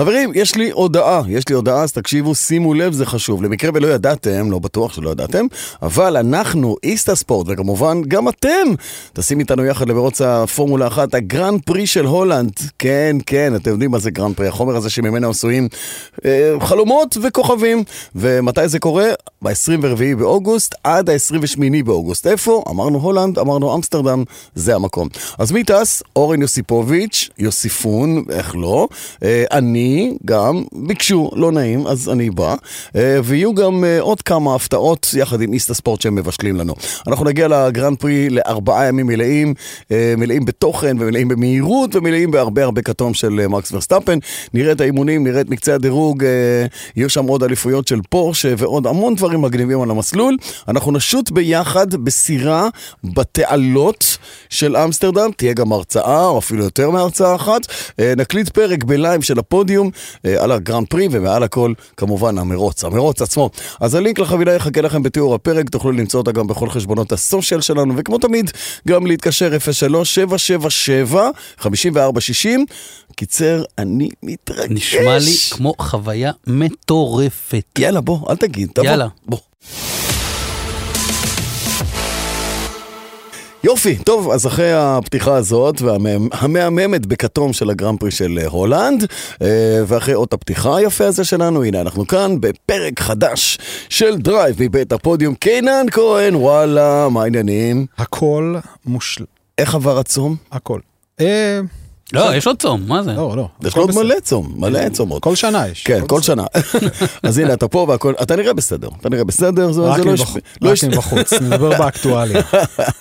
חברים, יש לי הודעה, יש לי הודעה, אז תקשיבו, שימו לב, זה חשוב. למקרה ולא ידעתם, לא בטוח שלא ידעתם, אבל אנחנו, איסטה ספורט, וכמובן גם אתם, טסים איתנו יחד למרוץ הפורמולה 1, הגרנד פרי של הולנד. כן, כן, אתם יודעים מה זה גרנד פרי, החומר הזה שממנו עשויים אה, חלומות וכוכבים. ומתי זה קורה? ב-24 באוגוסט עד ה-28 באוגוסט. איפה? אמרנו הולנד, אמרנו אמסטרדם, זה המקום. אז מי טס? אורן יוסיפוביץ', יוסיפון, איך לא? אה, אני גם, ביקשו, לא נעים, אז אני בא. אה, ויהיו גם אה, עוד כמה הפתעות יחד עם איסטה ספורט שהם מבשלים לנו. אנחנו נגיע לגרנד פרי לארבעה ימים מלאים, מלאים בתוכן ומלאים במהירות ומלאים בהרבה הרבה כתום של מקס ורסטאפן. נראה את האימונים, נראה את מקצה הדירוג, יהיו שם עוד אליפויות של פורשה ועוד המון דברים מגניבים על המסלול. אנחנו נשוט ביחד בסירה בתעלות של אמסטרדם, תהיה גם הרצאה, או אפילו יותר מהרצאה אחת. אה, נקליט פרק בלייב של הפודיום אה, על הגרנד פרי, ומעל הכל, כמובן, המרוץ, המרוץ עצמו. אז הלינק לחבילה יחכה לכם בתיאור הפרק, תוכלו למצוא אותה גם בכל חשבונות ה social שלנו, וכמו תמיד, גם להתקשר 03-777-5460. קיצר, אני מתרגש. נשמע לי כמו חוויה מטורפת. יאללה, בוא, אל תגיד, תבוא. יאללה. בוא. יופי, טוב, אז אחרי הפתיחה הזאת והמהממת בכתום של הגרנד פרי של הולנד, אה, ואחרי אות הפתיחה היפה הזה שלנו, הנה אנחנו כאן בפרק חדש של דרייב מבית הפודיום. קינן כהן, וואלה, מה העניינים? הכל מושל... איך עבר הצום? הכל. אה, לא, יש עוד צום, מה זה? לא, לא. יש עוד. מלא צום, מלא צומות. כל שנה יש. כן, כל. שנה. אז הנה, אתה פה והכל, אתה נראה בסדר, אתה נראה בסדר, זה לא אם יש... בחוץ. לא רק אם בחוץ. נדבר באקטואליה.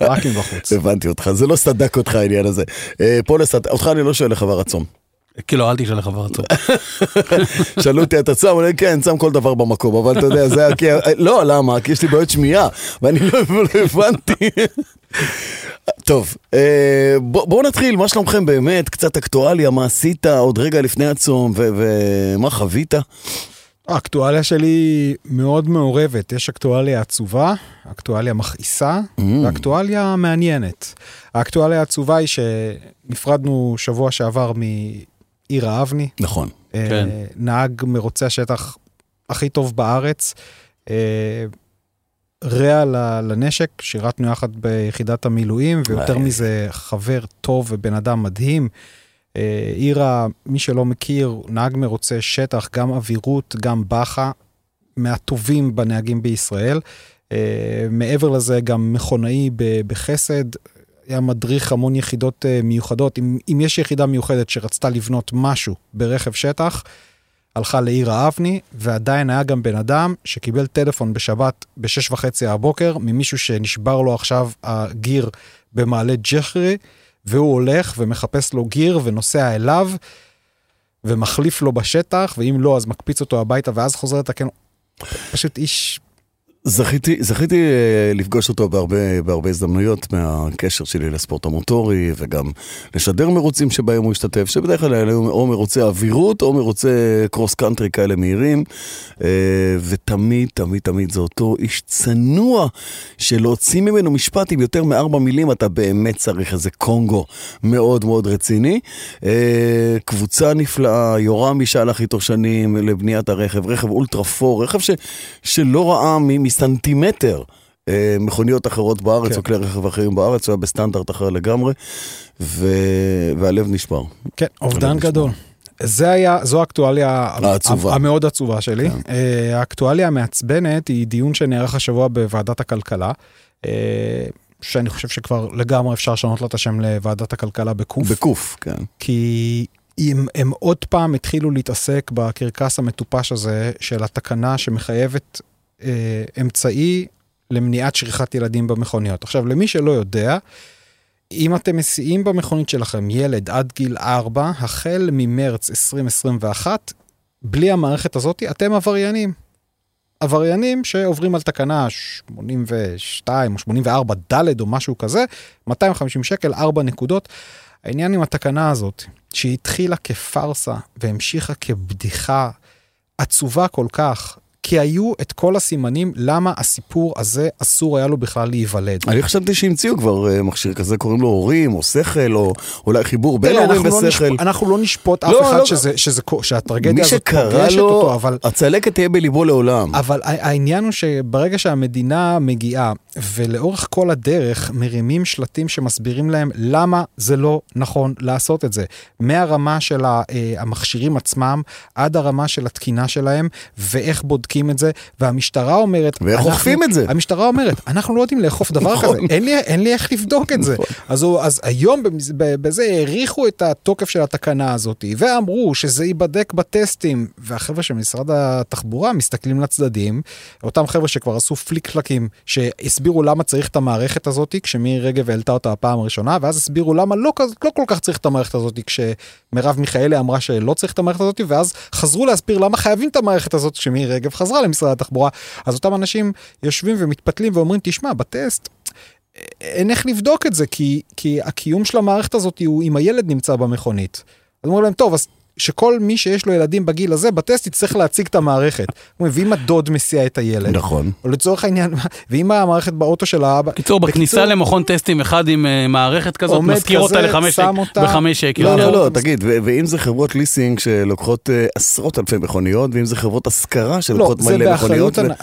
רק אם בחוץ. הבנתי אותך, זה לא סדק אותך העניין הזה. אה, פה לסד... אותך אני לא שואל איך עבר הצום. כאילו, אל תשאל איך עבר הצום. שאלו אותי, אתה צם? אני אומר, כן, צם כל דבר במקום, אבל אתה יודע, זה היה כי... לא, למה? כי יש לי בעיות שמיעה, ואני לא לא הבנתי. טוב, אה, בוא- בואו נתחיל, מה שלומכם באמת? קצת אקטואליה, מה עשית עוד רגע לפני הצום, ו- ומה חווית? האקטואליה שלי מאוד מעורבת. יש אקטואליה עצובה, אקטואליה מכעיסה, Mm. ואקטואליה מעניינת. האקטואליה העצובה היא שנפרדנו שבוע שעבר מעיר האבני. נכון. אה, כן. נהג מרוצי השטח הכי טוב בארץ. אה, רע לנשק, שירתנו יחד ביחידת המילואים, ויותר איי. מזה, חבר טוב ובן אדם מדהים. אה, עירה, מי שלא מכיר, נהג מרוצי שטח, גם אווירות, גם באחה, מהטובים בנהגים בישראל. אה, מעבר לזה, גם מכונאי בחסד, היה מדריך המון יחידות אה, מיוחדות. אם, אם יש יחידה מיוחדת שרצתה לבנות משהו ברכב שטח, הלכה לעיר האבני, ועדיין היה גם בן אדם שקיבל טלפון בשבת בשש וחצי הבוקר ממישהו שנשבר לו עכשיו הגיר במעלה ג'חרי, והוא הולך ומחפש לו גיר ונוסע אליו, ומחליף לו בשטח, ואם לא, אז מקפיץ אותו הביתה, ואז חוזר לתקן. פשוט איש זכיתי, זכיתי אה, לפגוש אותו בהרבה, בהרבה הזדמנויות מהקשר שלי לספורט המוטורי וגם לשדר מרוצים שבהם הוא השתתף, שבדרך כלל היו או מרוצי אווירות או מרוצי קרוס קאנטרי כאלה מהירים אה, ותמיד, תמיד, תמיד זה אותו איש צנוע שלהוציא ממנו משפט עם יותר מארבע מילים אתה באמת צריך איזה קונגו מאוד מאוד רציני. אה, קבוצה נפלאה, יורם אישה הלך איתו שנים לבניית הרכב, רכב אולטרה פור, רכב ש, שלא ראה מ- מסנטימטר. אה, מכוניות אחרות בארץ כן. או כלי רכב אחרים בארץ, הוא היה בסטנדרט אחר לגמרי, ו... והלב נשבר. כן, אובדן. גדול. זה היה, זו האקטואליה העצובה. המאוד עצובה שלי. כן. אה, האקטואליה המעצבנת היא דיון שנערך השבוע בוועדת הכלכלה, אה, שאני חושב שכבר לגמרי אפשר לשנות לה את השם לוועדת הכלכלה בקוף, בקוף, כן. כי אם הם עוד פעם התחילו להתעסק בקרקס המטופש הזה של התקנה שמחייבת אה, אמצעי למניעת שכחת ילדים במכוניות. עכשיו, למי שלא יודע, אם אתם מסיעים במכונית שלכם ילד עד גיל 4, החל ממרץ 2021, בלי המערכת הזאת, אתם עבריינים. עבריינים שעוברים על תקנה 82 או 84 ד' או משהו כזה, 250 שקל, 4 נקודות. העניין עם התקנה הזאת, שהיא התחילה כפארסה והמשיכה כבדיחה עצובה כל כך, כי היו את כל הסימנים למה הסיפור הזה אסור היה לו בכלל להיוולד. אני חשבתי שהמציאו כבר אה, מכשיר כזה, קוראים לו הורים, או שכל, או אולי חיבור בין תראה, הורים לא ושכל. אנחנו לא נשפוט אף לא, אחד לא. שהטרגדיה מי הזאת פוגשת לו, אותו, אבל... הצלקת תהיה בליבו לעולם. אבל העניין הוא שברגע שהמדינה מגיעה ולאורך כל הדרך מרימים שלטים שמסבירים להם למה זה לא נכון לעשות את זה. מהרמה של אה, המכשירים עצמם עד הרמה של התקינה שלהם ואיך בודקים את זה והמשטרה אומרת... ואיך אנחנו- אוכפים את זה. המשטרה אומרת אנחנו לא יודעים לאכוף דבר נכון. כזה אין לי, אין לי איך לבדוק את זה. אז, הוא, אז היום בזה האריכו את התוקף של התקנה הזאת ואמרו שזה ייבדק בטסטים והחבר'ה של משרד התחבורה מסתכלים לצדדים אותם חבר'ה שכבר עשו פליק פלקים שהסבירו למה צריך את המערכת הזאת כשמירי רגב העלתה אותה הפעם הראשונה ואז הסבירו למה לא, לא כל כך צריך את המערכת הזאת כשמרב מיכאלי אמרה שלא צריך את המערכת הזאת ואז חזרו להסביר למה חייבים את המערכת הזאת כשמירי רגב חזרה למשרד התחבורה אז אותם אנשים יושבים ומתפתלים ואומרים תשמע בטסט אין איך לבדוק את זה, כי, כי הקיום של המערכת הזאת הוא אם הילד נמצא במכונית. אז אמרו להם, טוב, אז שכל מי שיש לו ילדים בגיל הזה, בטסט יצטרך להציג את המערכת. ואם הדוד מסיע את הילד, נכון. או לצורך העניין, ואם המערכת באוטו של האבא... קיצור, בכניסה למכון טסטים אחד עם אה, מערכת כזאת, משכיר אותה לחמש שקל. לא, כן. לא, לא, תגיד, ואם זה חברות ליסינג שלוקחות אה, עשרות אלפי מכוניות, ואם זה חברות השכרה לא, שלוקחות מלא מכוניות, באחריות, הנהג.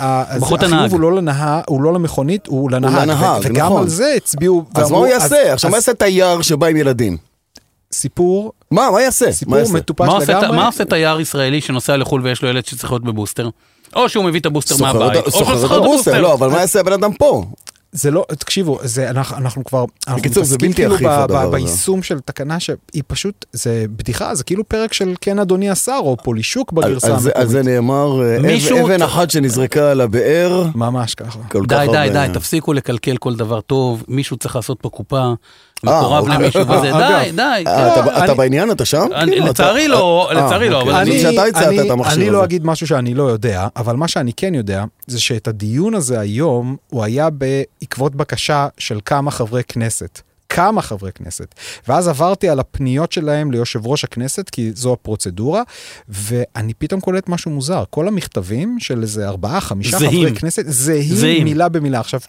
החיוב הוא לא לנהג, הוא לא למכונית, הוא לנהג. וגם נכון. על זה הצביעו, אז מה הוא יעשה? עכשיו, מה יעשה תייר שבא עם ילדים? סיפור, מה, מה יעשה? מה סיפור? מטופש לגמרי. מה עושה תייר ישראלי שנוסע לחו"ל ויש לו ילד שצריך להיות בבוסטר? או שהוא מביא את הבוסטר מהבית, או שהוא את את הבוסטר, הבוסטר. לא, אבל מה יעשה הבן אדם פה? זה לא, תקשיבו, זה, אנחנו, אנחנו כבר, אנחנו בקיצור, זה מתעסקים בלתי כאילו ב- הדבר ב- הזה. ביישום של תקנה שהיא פשוט, זה בדיחה, זה כאילו פרק של כן אדוני השר, או פולישוק בגרסה על זה- על זה. נאמר, אה, אבן אחת שנזרקה על הבאר, ממש ככה. די. די, די, תפסיקו לקלקל כל דבר טוב, מישהו צריך לעשות פה קופה, אה, מקורב אוקיי. למישהו וזה, אגב, די, די. אה, אתה- לא, אתה בעניין? אתה שם? כאילו, לצערי לא, אה, לצערי לא, אוקיי. אני-. שאתה הצעת את המכשיר אני לא הזה. אגיד משהו שאני לא יודע, אבל מה שאני כן יודע, זה שאת הדיון הזה היום, הוא היה בעקבות בקשה של כמה חברי כנסת. כמה חברי כנסת. ואז עברתי על הפניות שלהם ליושב ראש הכנסת, כי זו הפרוצדורה, ואני פתאום קולט משהו מוזר. כל המכתבים של איזה ארבעה, חמישה זהים. חברי כנסת, זהים, זהים. מילה במילה. עכשיו,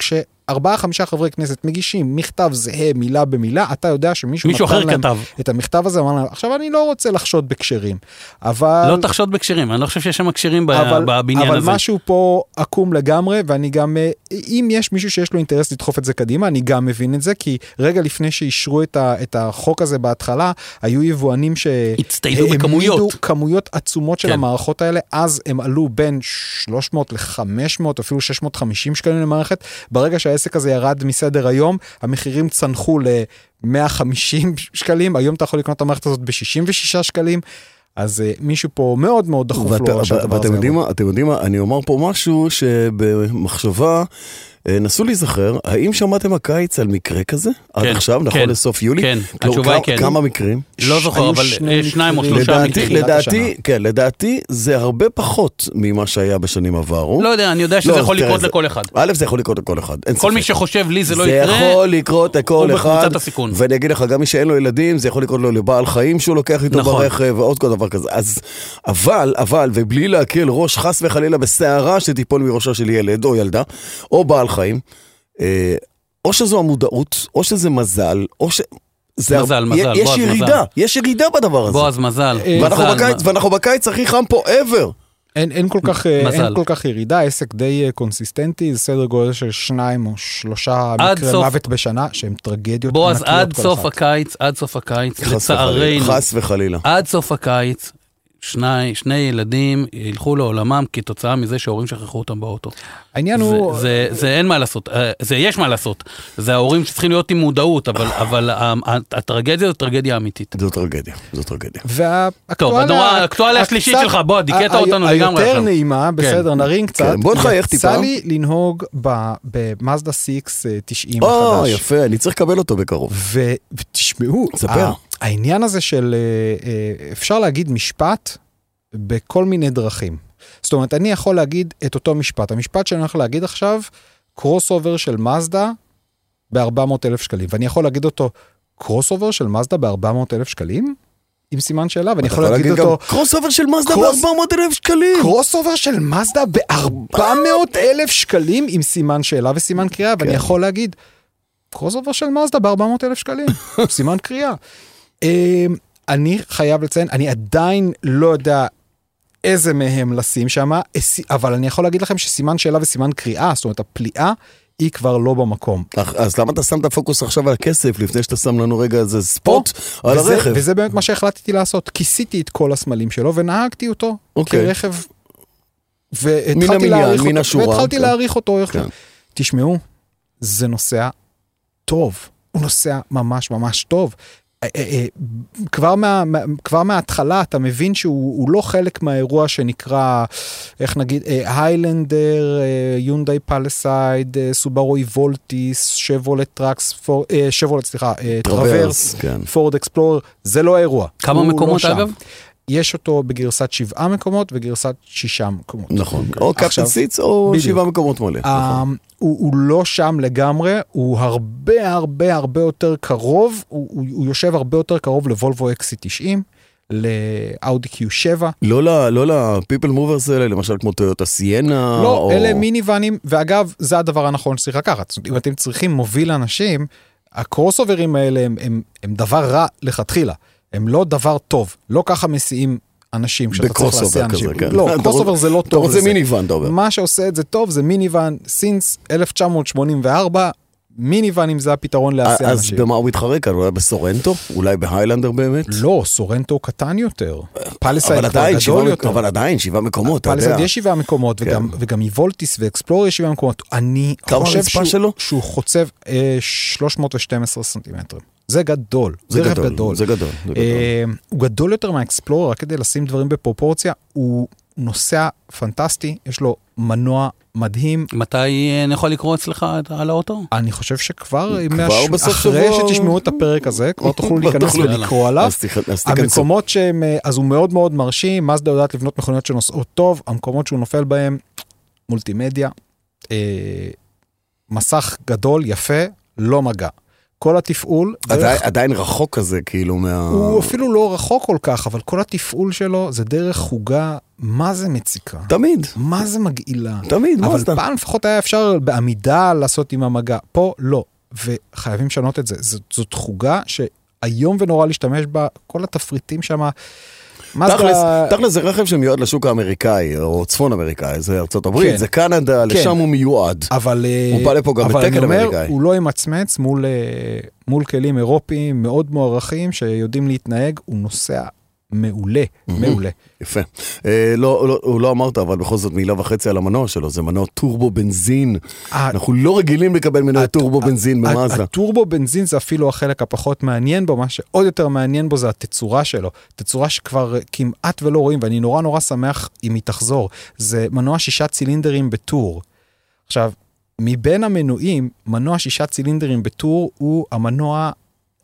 כשארבעה, חמישה חברי כנסת מגישים מכתב זהה מילה במילה, אתה יודע שמישהו מישהו אחר כתב. את המכתב הזה, אמר להם, עכשיו אני לא רוצה לחשוד בכשרים, אבל... לא תחשוד בכשרים, אני לא חושב שיש שם כשרים אבל, בבניין אבל הזה. משהו פה עקום לגמרי, ואני גם, אה, אם יש מישהו שיש לו אינטרס לדחוף את זה קדימה, אני גם מבין את זה, כי רגע לפני שאישרו את, ה, את החוק הזה בהתחלה, היו יבואנים הצטיידו שהעמידו בכמויות. כמויות עצומות של כן. המערכות האלה, אז הם עלו בין 300 ל-500, אפילו 650 שקלים למערכת. ברגע שהעסק הזה ירד מסדר היום, המחירים צנחו ל-150 שקלים, היום אתה יכול לקנות את המערכת הזאת ב-66 שקלים. אז uh, מישהו פה מאוד מאוד דחוף לו שהדבר הזה ואתם יודעים. מה, אתם יודעים מה, אני אומר פה משהו שבמחשבה, אה, נסו להיזכר, האם שמעתם הקיץ על מקרה כזה? עד כן, עכשיו, נכון כן, לסוף יולי? כן, כלומר, התשובה היא כן. כמה מקרים? לא זוכר, אבל שני אה, שניים או. שלושה מקרים. לדעתי. כן, לדעתי זה הרבה פחות ממה שהיה בשנים עברו. לא יודע, אני יודע שזה לא, יכול לקרות זה- לכל אחד. א', זה יכול לקרות לכל אחד. כל מי שחושב לי זה לא זה יקרה, יכול לקרות לכל הוא אחד, בקבוצת הסיכון. ואני אגיד לך, גם מי שאין לו ילדים, זה יכול לקרות לו לבעל חיים שהוא לוקח איתו נכון. ברכב, ועוד כל דבר כזה. אז, אבל, אבל, ובלי להקל ראש חס וחלילה בסערה שתיפול מראשו של ילד או ילדה, או בעל חיים, אה, או שזו המודעות, או שזה מזל, או ש... זה מזל, הר- מזל, יש בועז, ירידה, מזל. יש ירידה בדבר הזה. בועז מזל. אה, ואנחנו מזל, בקיץ, מ- ואנחנו בקיץ הכי חם פה ever. אין, אין, כל כך, אה, מזל. אין כל כך ירידה, עסק די קונסיסטנטי, זה סדר גודל של שניים או שלושה עד מקרי סוף- מוות בשנה, שהם טרגדיות בועז, ענקיות עד כל סוף אחת. הקיץ, עד סוף הקיץ, חס וחלילה, לצערנו, חס וחלילה. עד סוף הקיץ, שני, שני ילדים ילכו לעולמם כתוצאה מזה שההורים שכחו אותם באוטו. העניין זה, הוא, זה, זה אין מה לעשות, אה, זה יש מה לעשות. זה ההורים שצריכים להיות עם מודעות, אבל, אבל הטרגדיה זו טרגדיה אמיתית. זו טרגדיה, זו טרגדיה. טוב, הדור- האקטואליה השלישית הקצת- שלך, בוא, דיכאת אותנו לגמרי היותר עכשיו. נעימה, בסדר, נרים קצת. כן, בוא נחייך טיפה. יצא לי לנהוג במאזדה 6 אה, 90 או, החדש. יפה, אני צריך לקבל אותו בקרוב. ותשמעו, ספר. העניין הזה של, אה, אה, אפשר להגיד משפט בכל מיני דרכים. זאת אומרת, אני יכול להגיד את אותו משפט. המשפט שאני הולך להגיד עכשיו, קרוס אובר של מזדה ב-400 אלף שקלים. ואני יכול להגיד אותו, קרוס אובר של מזדה ב-400 אלף שקלים? עם סימן שאלה, ואני יכול להגיד אותו, קרוס אובר של מזדה קרוס- ב-400 אלף שקלים. קרוס אובר של מזדה ב-400 אלף שקלים עם סימן שאלה וסימן קריאה, ואני כן. יכול להגיד, קרוס אובר של מזדה ב-400 אלף שקלים, סימן קריאה. אמ, אני חייב לציין, אני עדיין לא יודע איזה מהם לשים שם, אבל אני יכול להגיד לכם שסימן שאלה וסימן קריאה, זאת אומרת הפליאה, היא כבר לא במקום. אז למה אתה שם את הפוקוס עכשיו על הכסף לפני שאתה שם לנו רגע איזה ספוט על וזה, הרכב? וזה באמת מה שהחלטתי לעשות, כיסיתי את כל הסמלים שלו ונהגתי אותו אוקיי. כרכב. מן והתחלתי המניין, להעריך מן אותו, השורה, והתחלתי כן. להעריך אותו. כן. תשמעו, זה נוסע טוב, הוא נוסע ממש ממש טוב. אה, אה, אה, כבר, מה, כבר מההתחלה אתה מבין שהוא הוא לא חלק מהאירוע שנקרא, איך נגיד, היילנדר, יונדאי פלסייד, סובארו אוולטיס, שברולט טראקס, שברולט, סליחה, טרוורס. פורד אקספלורר, זה לא האירוע. כמה לא מקומות שם. אגב? יש אותו בגרסת שבעה מקומות וגרסת שישה מקומות. נכון, או captain seats או בדיוק. שבעה מקומות מלא. נכון. אה, הוא, הוא לא שם לגמרי, הוא הרבה הרבה הרבה יותר קרוב, הוא, הוא, הוא יושב הרבה יותר קרוב לוולבו XC90, לאאודי Q7. לא ל- לא ל people movers האלה, למשל כמו טויוטה סיינה. לא, או- אלה מיני ואנים, ואגב, זה הדבר הנכון שצריך לקחת. זאת אומרת, אם אתם צריכים מוביל אנשים, הקרוס אוברים האלה הם, הם, הם דבר רע לכתחילה, הם לא דבר טוב, לא ככה מסיעים אנשים כשאתה צריך להסיע אנשים. כזה, כן. לא, אתה קרוס רוצ- אובר זה לא אתה טוב רוצה לזה. מיני ואן, אתה אומר. מה שעושה את זה טוב זה מיני ואן since 1984, מיני ואנים זה הפתרון להסיע אז אנשים. במה הוא מתחרה כאן? אולי בסורנטו? אולי בהיילנדר באמת? לא, סורנטו קטן יותר. פלסייד כבר גדול יותר. אבל עדיין, שבעה מקומות, אתה יודע. פלסייד יש שבעה מקומות, כן. וגם, וגם איבולטיס ואקספלור יש שבעה מקומות. אני חושב שהוא? שהוא חוצב אה, 312 סנטימטרים. זה גדול, זה רכב גדול, גדול. זה גדול. זה גדול. אה, הוא גדול יותר מהאקספלורר, רק כדי לשים דברים בפרופורציה, הוא נוסע פנטסטי, יש לו מנוע מדהים. מתי אה, אני יכול לקרוא אצלך את- על האוטו? אני חושב שכבר, כבר מהש- בסוף אחרי שבוע- שתשמעו את הפרק הזה, כבר תוכלו להיכנס. ולקרוא עליו. המקומות שהם, אה, אז הוא מאוד מאוד מרשים, מזדה יודעת לבנות מכוניות שנוסעות טוב, המקומות שהוא נופל בהם, מולטימדיה, אה, מסך גדול, יפה, לא מגע. כל התפעול, דרך, עדיין- עדיין רחוק כזה, כאילו, מה... הוא אפילו לא רחוק כל כך, אבל כל התפעול שלו זה דרך חוגה, מה זה מציקה? תמיד, מה זה מגעילה? תמיד, אבל מזדה. פעם לפחות היה אפשר בעמידה לעשות עם המגע, פה לא. וחייבים לשנות את זה. זאת, זאת חוגה שאיום ונורא להשתמש בה, כל התפריטים שם. תכלס, תכלס זה רכב שמיועד לשוק האמריקאי, או צפון אמריקאי, זה ארצות הברית, כן. זה קנדה, כן. לשם הוא מיועד. אבל, אה, הוא בא לפה גם אבל בתקן אני אומר, אמריקאי. הוא לא ימצמץ מול, אה, מול כלים אירופיים מאוד מוערכים שיודעים להתנהג, הוא נוסע מעולה, מעולה. יפה. אה, לא, לא, הוא לא אמרת, אבל בכל זאת מילה וחצי על המנוע שלו, זה מנוע טורבו בנזין. אנחנו לא רגילים לקבל מנוע טורבו בנזין ה- במאזדה. הטורבו בנזין זה אפילו החלק הפחות מעניין בו, מה שעוד יותר מעניין בו זה התצורה שלו. תצורה שכבר כמעט ולא רואים, ואני נורא נורא שמח אם היא תחזור. זה מנוע שישה צילינדרים בטור. עכשיו, מבין המנועים, מנוע שישה צילינדרים בטור הוא המנוע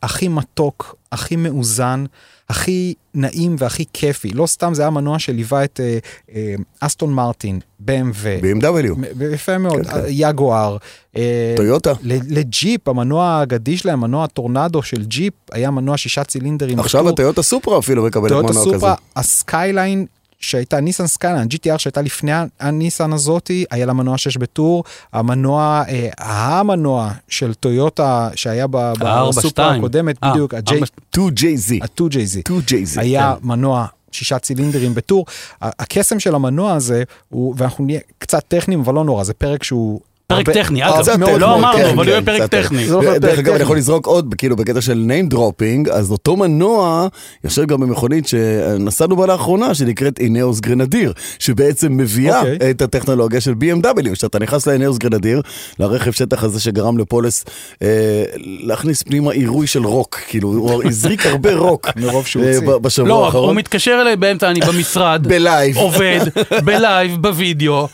הכי מתוק, הכי מאוזן, הכי נעים והכי כיפי. לא סתם זה היה מנוע שליווה את אה, אה, אסטון מרטין, BMW. BMW, יפה מאוד, כן, כן. יגואר. אה, טויוטה. לג'יפ, המנוע האגדי שלהם, מנוע הטורנדו של ג'יפ, היה מנוע שישה צילינדרים. עכשיו. הטויוטה סופרה אפילו מקבלת טויוטה מנוע כזה. סופרה, הסקייליין שהייתה ניסן סקייליין, GTR שהייתה לפני הניסן הזאתי, היה לה מנוע 6 בטור, המנוע, אה, המנוע של טויוטה שהיה ב- ה-4, בסופרה שתיים. הקודמת, אה, בדיוק, ה-J- 2JZ. ה-2JZ. 2JZ. היה כן. מנוע שישה צילינדרים בטור. הקסם של המנוע הזה, הוא, ואנחנו נהיה קצת טכניים, אבל לא נורא, זה פרק שהוא... פרק טכני, אגב, לא אמרנו, אבל הוא כן, יהיה פרק קצת טכני. זה לא דרך אגב, אני. יכול לזרוק עוד, כאילו, בקטע של name dropping, אז אותו מנוע יושב גם במכונית שנסענו בה לאחרונה, שנקראת אינאוס גרנדיר, שבעצם מביאה אוקיי. את הטכנולוגיה של BMW, שאתה נכנס לאינאוס גרנדיר, לרכב שטח הזה שגרם לפולס אה, להכניס פנימה עירוי של רוק, כאילו, הוא הזריק הרבה רוק. מרוב שהוא אה, הוציא. ב- בשבוע לא, הוא האחרון. מתקשר אליי באמצע, אני במשרד, בלייב. עובד, בלייב, בווידאו.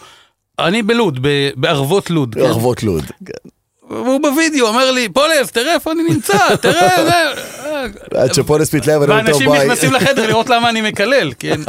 אני בלוד, בערבות לוד. כן? ערבות לוד. והוא בווידאו אומר לי, פולס, תראה איפה אני נמצא, תראה, זה... עד שפולס מתלהב, אני אומר, טוב ואנשים. נכנסים לחדר לראות למה אני מקלל, כן?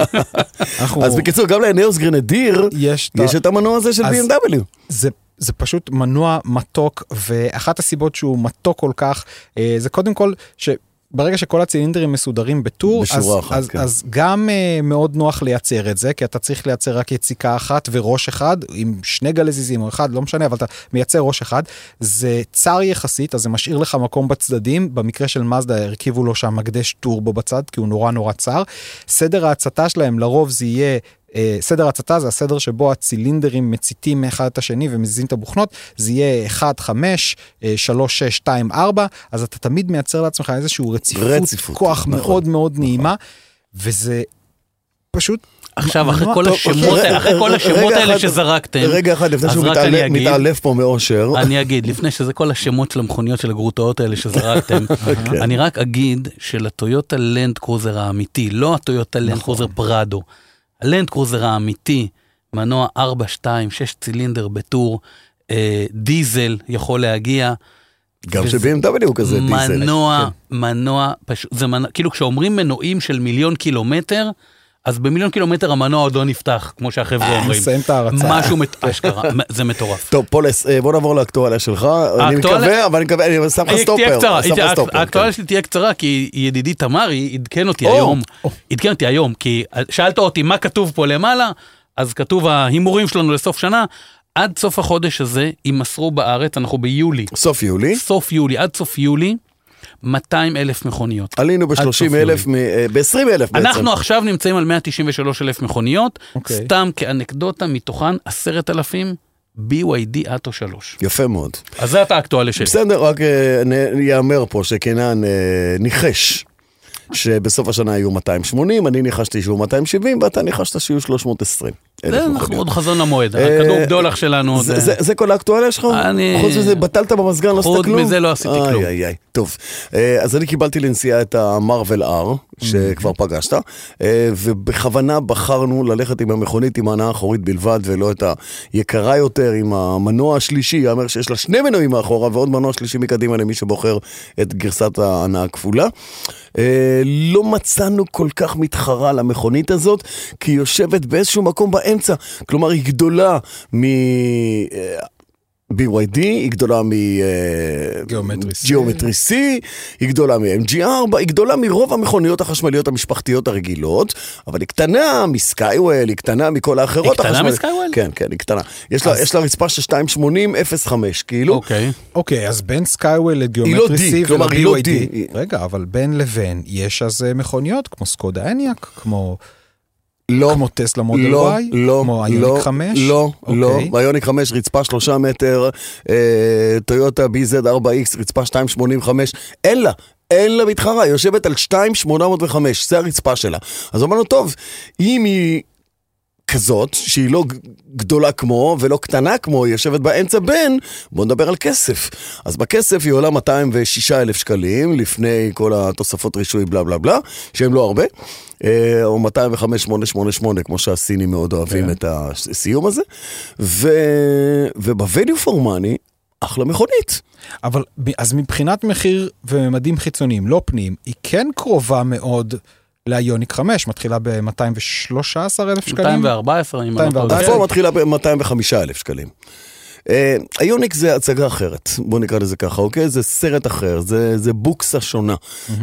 אז בקיצור, גם לאינאוס גרנדיר, יש את ה- יש את המנוע הזה של BMW. זה, זה פשוט מנוע מתוק, ואחת הסיבות שהוא מתוק כל כך, אה, זה קודם כל ש... ברגע שכל הצילינדרים מסודרים בטור, אז, אחת, אז, כן. אז גם uh, מאוד נוח לייצר את זה, כי אתה צריך לייצר רק יציקה אחת וראש אחד, עם שני גלזיזים או אחד, לא משנה, אבל אתה מייצר ראש אחד. זה צר יחסית, אז זה משאיר לך מקום בצדדים. במקרה של מזדה הרכיבו לו שם מקדש טורבו בצד, כי הוא נורא נורא צר. סדר ההצתה שלהם לרוב זה יהיה... אה, סדר הצתה זה הסדר שבו הצילינדרים מציתים מאחד את השני ומזיזים את הבוכנות, זה יהיה 1, 5, 3, 6, 2, 4, אז אתה תמיד מייצר לעצמך איזושהי רציפות, רציפות, כוח נכון, מאוד מאוד נעימה, וזה פשוט... עכשיו, אחרי כל השמות אוקיי. האלה, אחרי כל השמות האלה אחד- שזרקתם, רגע אחד, לפני שהוא מתעלף- פה מאושר. אני אגיד, לפני שזה כל השמות של המכוניות של הגרוטאות האלה שזרקתם, כן. אני רק אגיד שלטויוטה לנד קרוזר האמיתי, לא הטויוטה לנד קרוזר פרדו, הלנד קרוזר האמיתי, מנוע 4, 2, 6 צילינדר בטור, אה, דיזל יכול להגיע, גם של BMW הוא כזה דיזל. מנוע, כן. מנוע, פשוט, זה מנוע, כאילו כשאומרים מנועים של מיליון קילומטר, אז במיליון קילומטר המנוע עוד לא נפתח, כמו שהחבר'ה אומרים. נסיים את ההרצה. משהו, אשכרה, זה מטורף. טוב, פולס, אה, בוא נעבור לאקטואליה שלך. אני מקווה, אבל אני מקווה, אני שם לך היא סטופר. האקטואליה כן. שלי תהיה קצרה, כי ידידי תמר, היא עדכן אותי או, היום. עדכן אותי היום, כי שאלת אותי מה כתוב פה למעלה, אז כתוב ההימורים שלנו לסוף שנה, עד סוף החודש הזה יימסרו בארץ, אנחנו ביולי, סוף יולי. סוף יולי, עד סוף יולי, 200 אלף מכוניות. עלינו עד סוף ב-30 אלף, ב-20 אלף בעצם. אנחנו עכשיו נמצאים על 193 אלף מכוניות, אוקיי. סתם כאנקדוטה, מתוכן 10,000 BYD אטו 3. יפה מאוד. אז זאת האקטואליה שלי. בסדר, רק אה, ייאמר פה שקנן אה, ניחש שבסוף השנה יהיו 280, אני ניחשתי שיהיו 270, ואתה ניחשת שיהיו 320. זה אנחנו. עוד חזון למועד, אה, הכדור בדולח שלנו. זה- כל האקטואליה שלך? חוץ מזה, בטלת במזגן, לא עשית חוץ כלום? מזה לא עשיתי כלום. טוב, אה, אז אני קיבלתי לנסיעה את המרוויל R, שכבר פגשת, אה, ובכוונה בחרנו ללכת עם המכונית עם ההנאה האחורית בלבד, ולא את היקרה יותר, עם המנוע השלישי, יאמר שיש לה שני מנועים מאחורה, ועוד מנוע שלישי מקדימה למי שבוחר את גרסת ההנאה הכפולה. אה, לא מצאנו כל כך מתחרה למכונית הזאת, כי היא יושבת באיזשהו מקום באמצע. כלומר, היא גדולה מ... BYD, היא גדולה מ... אה, גיאומטרי C. היא גדולה מ-MG4, היא גדולה מרוב המכוניות החשמליות המשפחתיות הרגילות, אבל היא קטנה מסקייוול, היא קטנה מכל האחרות היא קטנה. מסקייוול? כן, כן, היא קטנה. יש לה, יש לה רצפה של 280-05, כאילו. אוקיי. אוקיי, אז בין סקייוול לגיאומטרי C ול-BYD, רגע, אבל בין לבין יש אז אה, מכוניות כמו סקודה אניאק, כמו לא, כמו טסלה מודל לא, Y, לא, כמו לא, איוניק 5? לא, לא, אוקיי. ביוניק 5 רצפה 3 מטר, אה, טויוטה BZ4X רצפה 285, אין לה. אין לה מתחרה, היא יושבת על 2,805, זה הרצפה שלה. אז אמרנו, טוב, אם היא כזאת, שהיא לא גדולה כמו ולא קטנה כמו, היא יושבת באמצע בין, בואו נדבר על כסף. אז בכסף היא עולה 206 אלף שקלים, לפני כל התוספות רישוי בלה בלה בלה, שהם לא הרבה, אה, או 205,888, כמו שהסינים מאוד אוהבים כן. את הסיום הזה, ו... וב-value for money, אחלה מכונית. אבל אז מבחינת מחיר וממדים חיצוניים, לא פנים, היא כן קרובה מאוד לאיוניק 5, מתחילה ב-213 אלף שקלים. 214, אם אני לא 214. טועה. הרפורמה מתחילה ב-205 אלף שקלים. אה, היוניק זה הצגה אחרת, בוא נקרא לזה ככה, אוקיי? זה סרט אחר, זה, זה בוקסה שונה. אה,